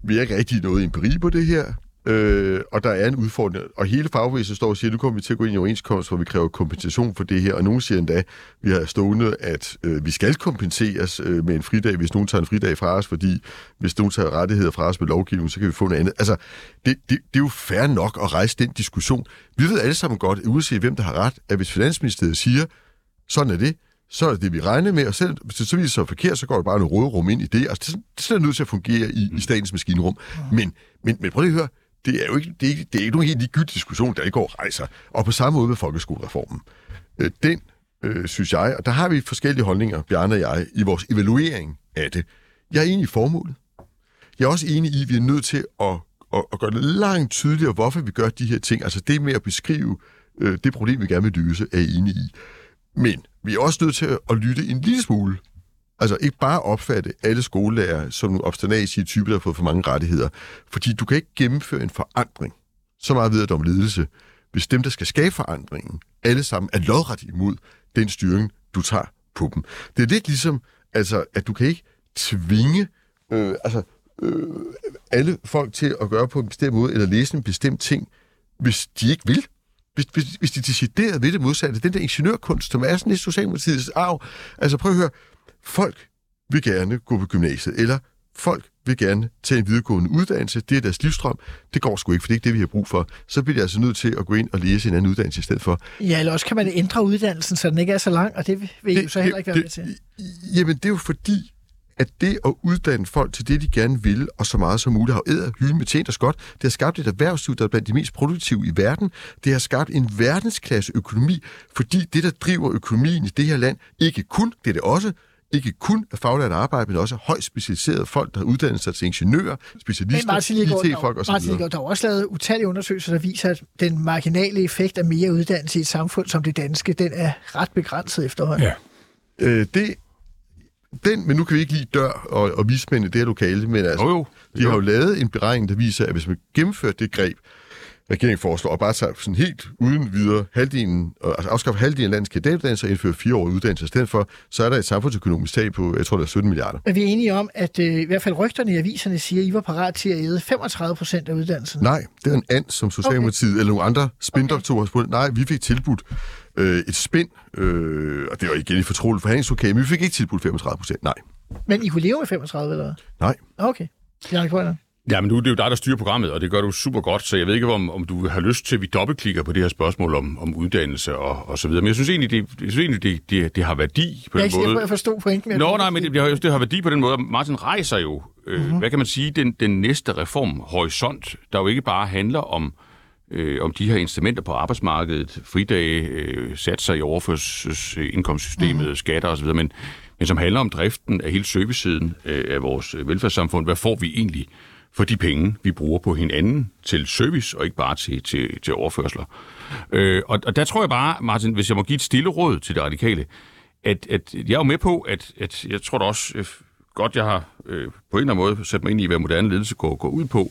vi har ikke rigtig noget empiri på det her, øh, og der er en udfordring, og hele fagbevægelsen står og siger, nu kommer vi til at gå ind i en overenskomst, hvor vi kræver kompensation for det her, og nogen siger endda, vi har stående, at øh, vi skal kompenseres øh, med en fridag, hvis nogen tager en fridag fra os, fordi hvis nogen tager rettigheder fra os med lovgivning, så kan vi få noget andet. Altså, det, det, det er jo fair nok at rejse den diskussion. Vi ved alle sammen godt, uanset hvem der har ret, at hvis Finansministeriet siger, sådan er det, så er det det, vi regner med, og selv hvis det så viser sig forkert, så går der bare noget råderum ind i det. Altså, det, det er nødt til at fungere i, i statens maskinrum. Men, men, men prøv lige at høre, det er jo ikke, det er ikke, det er ikke nogen helt ligegyldig diskussion, der ikke går rejser. Og på samme måde med folkeskolereformen. Øh, den, øh, synes jeg, og der har vi forskellige holdninger, Bjarne og jeg, i vores evaluering af det. Jeg er enig i formålet. Jeg er også enig i, at vi er nødt til at, at, at gøre det langt tydeligere, hvorfor vi gør de her ting. Altså det med at beskrive øh, det problem, vi gerne vil løse, er jeg enig i. Men vi er også nødt til at, lytte en lille smule. Altså ikke bare opfatte alle skolelærer som nogle obsternasige typer, der har fået for mange rettigheder. Fordi du kan ikke gennemføre en forandring. Så meget ved om ledelse. Hvis dem, der skal skabe forandringen, alle sammen er lodret imod den styring, du tager på dem. Det er lidt ligesom, altså, at du kan ikke tvinge øh, altså, øh, alle folk til at gøre på en bestemt måde, eller læse en bestemt ting, hvis de ikke vil. Hvis, hvis, hvis de decideret ved det modsatte, den der ingeniørkunst, som er sådan i Socialdemokratiets arv. Altså prøv at høre, folk vil gerne gå på gymnasiet, eller folk vil gerne tage en videregående uddannelse, det er deres livstrøm, det går sgu ikke, for det er ikke det, vi har brug for. Så bliver de altså nødt til at gå ind og læse en anden uddannelse i stedet for. Ja, eller også kan man ændre uddannelsen, så den ikke er så lang, og det vil I jo så heller ikke være med til. Jamen, det er jo fordi, at det at uddanne folk til det, de gerne vil, og så meget som muligt, har æder hylden med tjent os godt. Det har skabt et erhvervsliv, der er blandt de mest produktive i verden. Det har skabt en verdensklasse økonomi, fordi det, der driver økonomien i det her land, ikke kun, det er det også, ikke kun er faglært arbejde, men også højt specialiserede folk, der har uddannet sig til ingeniører, specialister, IT-folk osv. Martin Ligaard, der er også lavet utallige undersøgelser, der viser, at den marginale effekt af mere uddannelse i et samfund som det danske, den er ret begrænset efterhånden. Ja. Øh, det den, men nu kan vi ikke lide dør og, og vismænd i det her lokale, men altså, jo, jo. de har jo lavet en beregning, der viser, at hvis man gennemfører det greb, regeringen foreslår, og bare tager sådan helt uden videre halvdelen, altså afskaffe halvdelen af landets kandidatuddannelse og indføre fire år uddannelse i stedet for, så er der et samfundsøkonomisk tag på, jeg tror, der er 17 milliarder. Er vi enige om, at øh, i hvert fald rygterne i aviserne siger, at I var parat til at æde 35 procent af uddannelsen? Nej, det er en and, som Socialdemokratiet okay. eller nogle andre spindoktorer har spurgt. Nej, vi fik tilbudt øh, et spind, øh, og det var igen i fortroligt forhandlingslokale, men vi fik ikke tilbudt 35 procent, nej. Men I kunne leve med 35, eller Nej. Okay. Bjarne Krøner. Ja, men nu det er jo dig, der styrer programmet, og det gør du super godt, så jeg ved ikke, om, om du har lyst til, at vi dobbeltklikker på det her spørgsmål om, om uddannelse og, og så videre. Men jeg synes egentlig, det, jeg synes egentlig, det, det, det har værdi på jeg den måde. Jeg forstå pointen med Nå, nej, men det, det, har, det har værdi på den måde. Martin rejser jo, øh, mm-hmm. hvad kan man sige, den, den næste reformhorisont, der jo ikke bare handler om øh, om de her instrumenter på arbejdsmarkedet, fridage, øh, satser i overførselsindkomstsystemet, mm-hmm. skatter osv., men, men som handler om driften af hele servicesiden øh, af vores velfærdssamfund. Hvad får vi egentlig for de penge, vi bruger på hinanden til service, og ikke bare til, til, til overførsler? Øh, og, og der tror jeg bare, Martin, hvis jeg må give et stille råd til det radikale, at, at jeg er jo med på, at, at jeg tror da også øh, godt, jeg har øh, på en eller anden måde sat mig ind i, hvad moderne ledelse går, går ud på,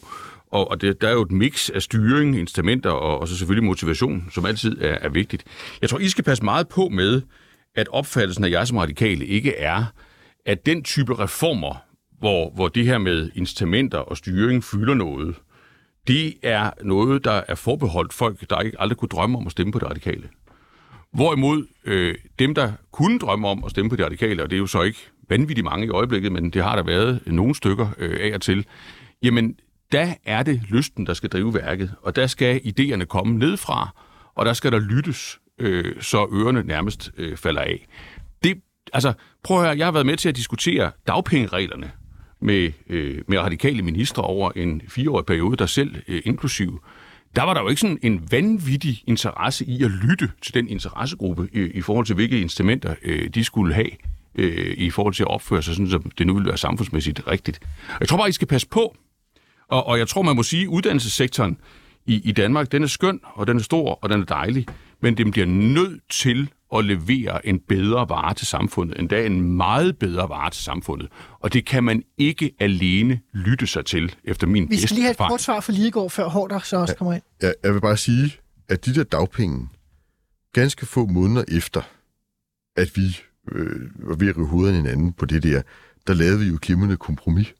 og, og det, der er jo et mix af styring, instrumenter og, og så selvfølgelig motivation, som altid er, er vigtigt. Jeg tror, I skal passe meget på med, at opfattelsen af jer som radikale ikke er, at den type reformer, hvor, hvor det her med instrumenter og styring fylder noget, det er noget, der er forbeholdt folk, der ikke aldrig kunne drømme om at stemme på det radikale. Hvorimod øh, dem, der kunne drømme om at stemme på det radikale, og det er jo så ikke vanvittigt mange i øjeblikket, men det har der været nogle stykker øh, af og til, jamen der er det lysten, der skal drive værket, og der skal idéerne komme nedfra, og der skal der lyttes, øh, så ørerne nærmest øh, falder af. Det, altså, prøv at høre, jeg har været med til at diskutere dagpengereglerne med, øh, med radikale ministre over en fireårig periode, der selv øh, inklusiv. Der var der jo ikke sådan en vanvittig interesse i at lytte til den interessegruppe i, i forhold til, hvilke instrumenter øh, de skulle have øh, i forhold til at opføre sig, sådan som det nu ville være samfundsmæssigt rigtigt. Jeg tror bare, I skal passe på, og, og jeg tror, man må sige, at uddannelsessektoren i, i Danmark, den er skøn, og den er stor, og den er dejlig, men den bliver nødt til at levere en bedre vare til samfundet, endda en meget bedre vare til samfundet. Og det kan man ikke alene lytte sig til, efter min Vi skal lige have et kort svar for Lidegaard, før Hårder så også kommer ind. Ja, jeg vil bare sige, at de der dagpenge, ganske få måneder efter, at vi øh, var ved at rive hovederne hinanden på det der, der lavede vi jo kæmpende kompromis,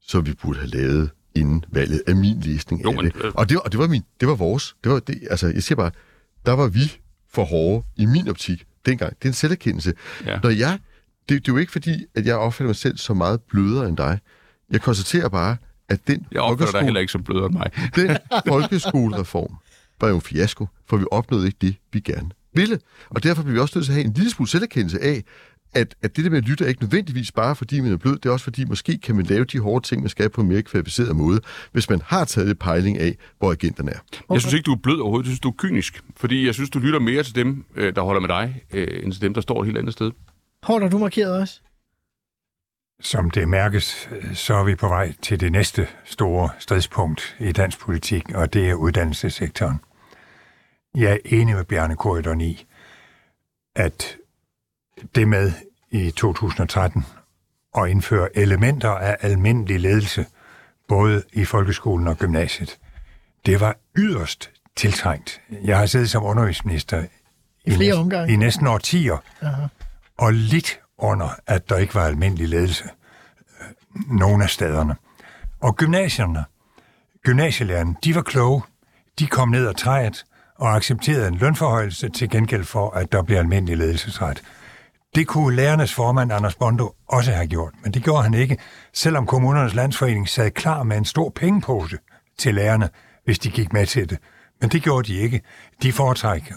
så vi burde have lavet inden valget, af min læsning jo, af men, det. Øh... Og, det. Og det var, min, det var vores. Det var det, altså, jeg siger bare, der var vi for hårde i min optik dengang. Det er en selverkendelse. Ja. Når jeg, det, det er jo ikke fordi, at jeg opfatter mig selv så meget blødere end dig. Jeg konstaterer bare, at den Jeg opfatter dig heller ikke som blødere end mig. den folkeskolereform var jo en fiasko, for vi opnåede ikke det, vi gerne ville. Og derfor bliver vi også nødt til at have en lille smule selverkendelse af, at, at det der med at lytte er ikke nødvendigvis bare fordi man er blød, det er også fordi, måske kan man lave de hårde ting, man skal på en mere kvalificeret måde, hvis man har taget et pejling af, hvor agenten er. Jeg synes ikke, du er blød overhovedet, jeg synes, du er kynisk, fordi jeg synes, du lytter mere til dem, øh, der holder med dig, øh, end til dem, der står et helt andet sted. Hårdt, du markeret også? som det mærkes, så er vi på vej til det næste store stridspunkt i dansk politik, og det er uddannelsessektoren. Jeg er enig med Bjarne Korydon i, at det med i 2013 at indføre elementer af almindelig ledelse, både i folkeskolen og gymnasiet, det var yderst tiltrængt. Jeg har siddet som undervisningsminister I flere næsten, omgange. i næsten årtier, Aha. og lidt under, at der ikke var almindelig ledelse øh, nogle af stederne. Og gymnasierne, gymnasielærerne, de var kloge. De kom ned ad træet og accepterede en lønforhøjelse til gengæld for, at der blev almindelig ledelsesret. Det kunne lærernes formand, Anders Bondo, også have gjort, men det gjorde han ikke, selvom kommunernes landsforening sad klar med en stor pengepose til lærerne, hvis de gik med til det. Men det gjorde de ikke. De foretræk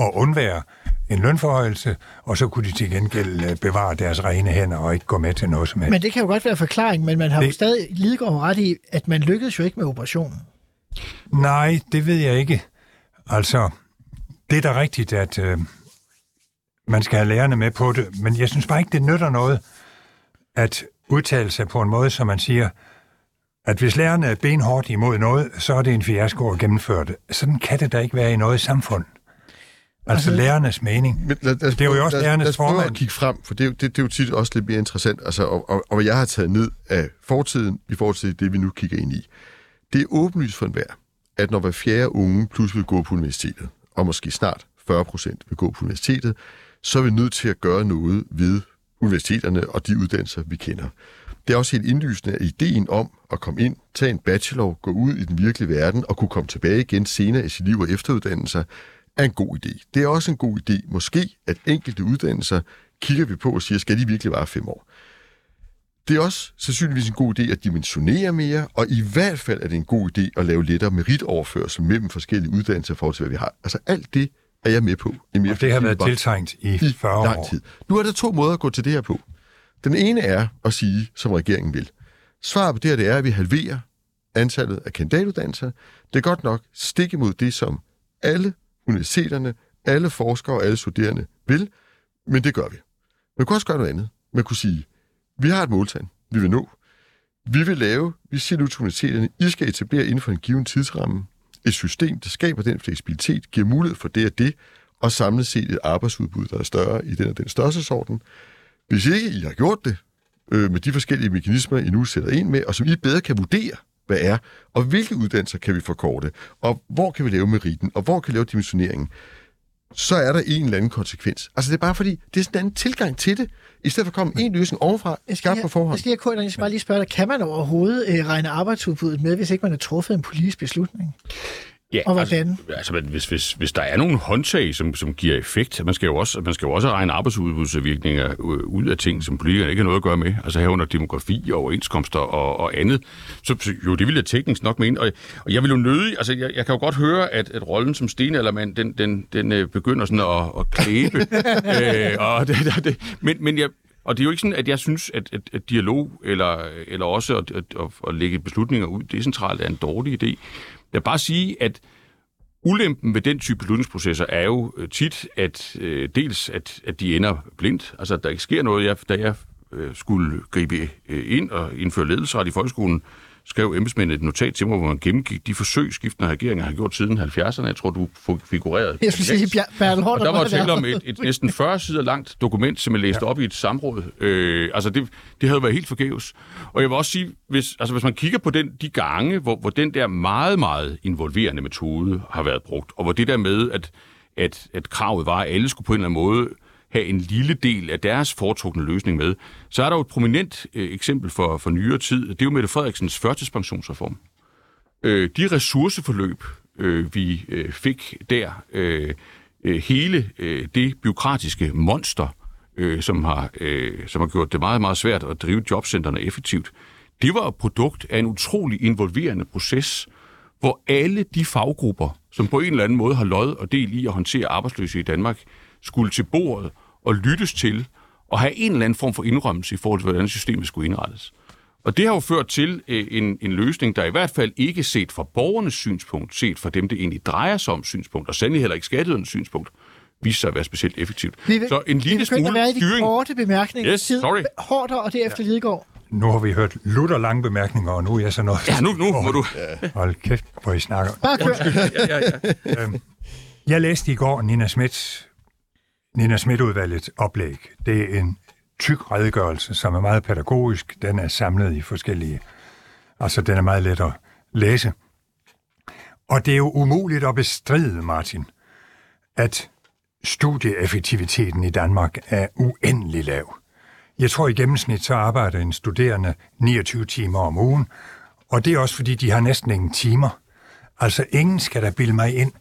at undvære en lønforhøjelse, og så kunne de til gengæld øh, bevare deres rene hænder og ikke gå med til noget som helst. Men det kan jo godt være forklaring, men man har jo Det- stadig Lidegaard ret i, at man lykkedes jo ikke med operationen. Nej, det ved jeg ikke. Altså, det er da rigtigt, at øh, man skal have lærerne med på det, men jeg synes bare ikke, det nytter noget at udtale sig på en måde, som man siger, at hvis lærerne er benhårdt imod noget, så er det en fiasko at gennemføre det. Sådan kan det da ikke være i noget samfund. Altså, Altså- lærernes mening. Men lad, lad det er jo også lad, lærernes lad formand. at kigge frem, for det, er jo- det, det er jo tit også lidt mere interessant, altså, og, og, og hvad jeg har taget ned af fortiden i forhold til det, vi nu kigger ind i. Det er åbenlyst for enhver, at når hver fjerde unge pludselig vil gå på universitetet, og måske snart 40 procent vil gå på universitetet, så er vi nødt til at gøre noget ved universiteterne og de uddannelser, vi kender. Det er også helt indlysende, at ideen om at komme ind, tage en bachelor, gå ud i den virkelige verden og kunne komme tilbage igen senere i sit liv og efteruddanne sig, er en god idé. Det er også en god idé, måske, at enkelte uddannelser kigger vi på og siger, skal de virkelig vare fem år? Det er også sandsynligvis en god idé at dimensionere mere, og i hvert fald er det en god idé at lave lettere meritoverførsel mellem forskellige uddannelser i forhold til, hvad vi har. Altså alt det er jeg med på. I mere Og det har været fleksibel- tiltrængt i i 40 lang år. tid. Nu er der to måder at gå til det her på. Den ene er at sige, som regeringen vil. Svaret på det her det er, at vi halverer antallet af kandidatuddannelser. Det er godt nok stik imod det, som alle universiteterne, alle forskere og alle studerende vil, men det gør vi. Man kunne også gøre noget andet. Man kunne sige, vi har et måltal, vi vil nå. Vi vil lave, vi siger nu til universiteterne, I skal etablere inden for en given tidsramme et system, der skaber den fleksibilitet, giver mulighed for det og det, og samlet set et arbejdsudbud, der er større i den og den størrelsesorden. Hvis ikke I har gjort det, øh, med de forskellige mekanismer, I nu sætter ind med, og som I bedre kan vurdere, hvad er, og hvilke uddannelser kan vi forkorte, og hvor kan vi lave meritten, og hvor kan vi lave dimensioneringen, så er der en eller anden konsekvens. Altså det er bare fordi, det er sådan en anden tilgang til det, i stedet for at komme en løsning ovenfra, skabt på forhånd. jeg skal, Kurt, jeg skal bare lige spørge dig, kan man overhovedet øh, regne arbejdsudbuddet med, hvis ikke man har truffet en politisk beslutning? Ja, Og hvordan? Altså, altså, hvis, hvis, hvis der er nogle håndtag, som, som giver effekt, man skal jo også, man skal jo også regne arbejdsudbudsvirkninger øh, ud af ting, som politikerne ikke har noget at gøre med, altså herunder demografi og overenskomster og, og andet. Så, så jo, det vil jeg teknisk nok mene. Og, og jeg vil jo nødig, altså jeg, jeg kan jo godt høre, at, at rollen som stenaldermand, den, den, den øh, begynder sådan at, at klæbe. øh, og det, det, det, men, men jeg, og det er jo ikke sådan, at jeg synes, at, at, at dialog eller, eller også at, at, at, at lægge beslutninger ud decentralt er en dårlig idé. Jeg vil bare sige, at ulempen ved den type beslutningsprocesser er jo øh, tit, at øh, dels at, at de ender blindt, altså at der ikke sker noget. Jeg, da jeg øh, skulle gribe øh, ind og indføre ledelsesret i folkeskolen, skrev embedsmændene et notat til mig, hvor man gennemgik de forsøg, skiftende regeringer har gjort siden 70'erne. Jeg tror, du figurerede. Jeg skulle sige, Bertel Hård, der var tale om et, et næsten 40 sider langt dokument, som jeg læste ja. op i et samråd. Øh, altså, det, det havde været helt forgæves. Og jeg vil også sige, hvis, altså, hvis man kigger på den, de gange, hvor, hvor den der meget, meget involverende metode har været brugt, og hvor det der med, at, at, at kravet var, at alle skulle på en eller anden måde have en lille del af deres foretrukne løsning med, så er der jo et prominent øh, eksempel for, for nyere tid. Det er jo Mette Frederiksens førtidspensionsreform øh, de ressourceforløb, øh, vi øh, fik der, øh, øh, hele øh, det byråkratiske monster, øh, som, har, øh, som har gjort det meget, meget svært at drive jobcentrene effektivt, det var et produkt af en utrolig involverende proces, hvor alle de faggrupper, som på en eller anden måde har lod og del i at håndtere arbejdsløse i Danmark, skulle til bordet og lyttes til og have en eller anden form for indrømmelse i forhold til, hvordan systemet skulle indrettes. Og det har jo ført til øh, en, en løsning, der i hvert fald ikke set fra borgernes synspunkt, set fra dem, det egentlig drejer sig om synspunkt, og sandelig heller ikke skatteydernes synspunkt, vise sig at være specielt effektivt. Vi, vil, Så en vi lille begynder at være smule i de styring. korte bemærkninger. Yes, Tid- sorry. Hårder og derefter Lidegaard. Nu har vi hørt lutter lange bemærkninger, og nu er jeg så noget. Ja, nu, nu må du... Hold kæft, hvor I snakker. Bare kør. Ja, ja, ja. Øhm, jeg læste i går Nina Smits, Nina Schmidt-udvalgets oplæg. Det er en tyk redegørelse, som er meget pædagogisk. Den er samlet i forskellige... Altså, den er meget let at læse. Og det er jo umuligt at bestride, Martin, at studieeffektiviteten i Danmark er uendelig lav. Jeg tror i gennemsnit så arbejder en studerende 29 timer om ugen, og det er også fordi, de har næsten ingen timer. Altså ingen skal der bilde mig ind,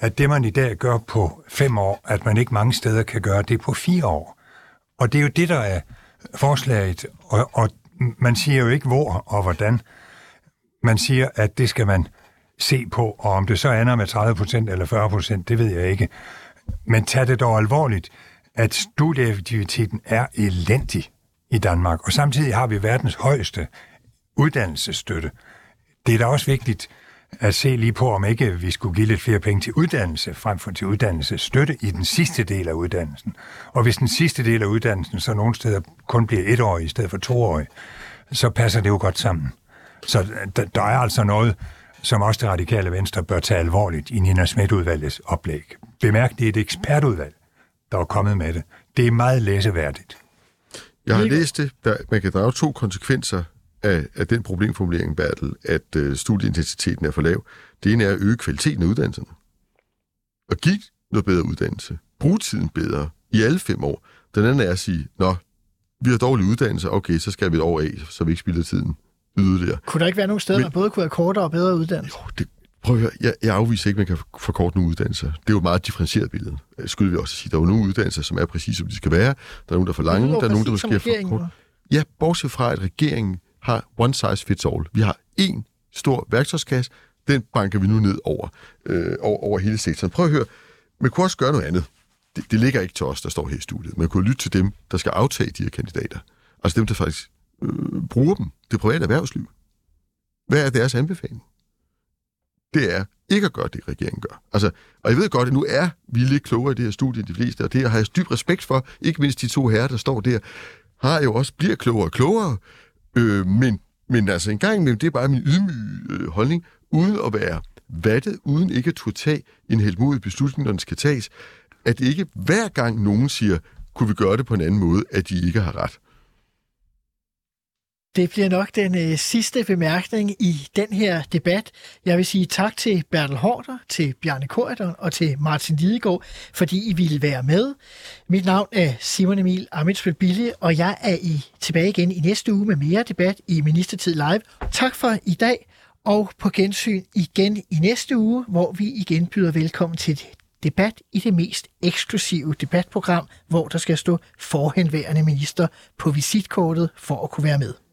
at det man i dag gør på fem år, at man ikke mange steder kan gøre det på fire år. Og det er jo det, der er forslaget, og, og man siger jo ikke hvor og hvordan. Man siger, at det skal man se på, og om det så ender med 30% eller 40%, det ved jeg ikke. Men tag det dog alvorligt, at studieeffektiviteten er elendig i Danmark, og samtidig har vi verdens højeste uddannelsesstøtte. Det er da også vigtigt at se lige på, om ikke vi skulle give lidt flere penge til uddannelse, frem for til uddannelsesstøtte i den sidste del af uddannelsen. Og hvis den sidste del af uddannelsen så nogle steder kun bliver et år i stedet for to år, så passer det jo godt sammen. Så der, der er altså noget, som også det radikale venstre bør tage alvorligt i Nina Smidt-udvalgets oplæg. Bemærk, det er et ekspertudvalg, der er kommet med det. Det er meget læseværdigt. Jeg har læst det. Der, man kan drage to konsekvenser af, af den problemformulering, Bertel, at øh, studieintensiteten er for lav. Det ene er at øge kvaliteten af uddannelserne. Og give noget bedre uddannelse. Brug tiden bedre i alle fem år. Den anden er at sige, nå, vi har dårlig uddannelse, okay, så skal vi et år af, så vi ikke spilder tiden yderligere. Kunne der ikke være nogle steder, Men- man både kunne have kortere og bedre uddannelse? Jo, det, prøv at høre, jeg, jeg afviser ikke, at man kan forkorte nogle uddannelser. Det er jo et meget differentieret billede. Øh, Skulle vi også sige, der er jo nogle uddannelser, som er præcis, som de skal være. Der er nogen, der er for lange, der er nogen, der måske er for kort. Ja, bortset fra, at regeringen har one size fits all. Vi har én stor værktøjskasse, den banker vi nu ned over, øh, over, over hele sektoren. Prøv at høre, man kunne også gøre noget andet. Det, det ligger ikke til os, der står her i studiet. Man kunne lytte til dem, der skal aftage de her kandidater. Altså dem, der faktisk øh, bruger dem. Det private erhvervsliv. Hvad er deres anbefaling? Det er ikke at gøre det, regeringen gør. Altså, og jeg ved godt, at nu er vi lidt klogere i det her studie end de fleste, og det har jeg dyb respekt for. Ikke mindst de to herrer, der står der, har jo også bliver klogere og klogere. Øh, men, men altså en gang imellem, det er bare min ydmyge øh, holdning, uden at være vattet, uden ikke at turde tage en helmodig beslutning, når den skal tages, at det ikke hver gang nogen siger, kunne vi gøre det på en anden måde, at de ikke har ret. Det bliver nok den øh, sidste bemærkning i den her debat. Jeg vil sige tak til Bertel Hårder, til Bjarne Korydon og til Martin Lidegaard, fordi I ville være med. Mit navn er Simon Emil Amitsbøl Bille, og jeg er i tilbage igen i næste uge med mere debat i Ministertid Live. Tak for i dag, og på gensyn igen i næste uge, hvor vi igen byder velkommen til debat i det mest eksklusive debatprogram, hvor der skal stå forhenværende minister på visitkortet for at kunne være med.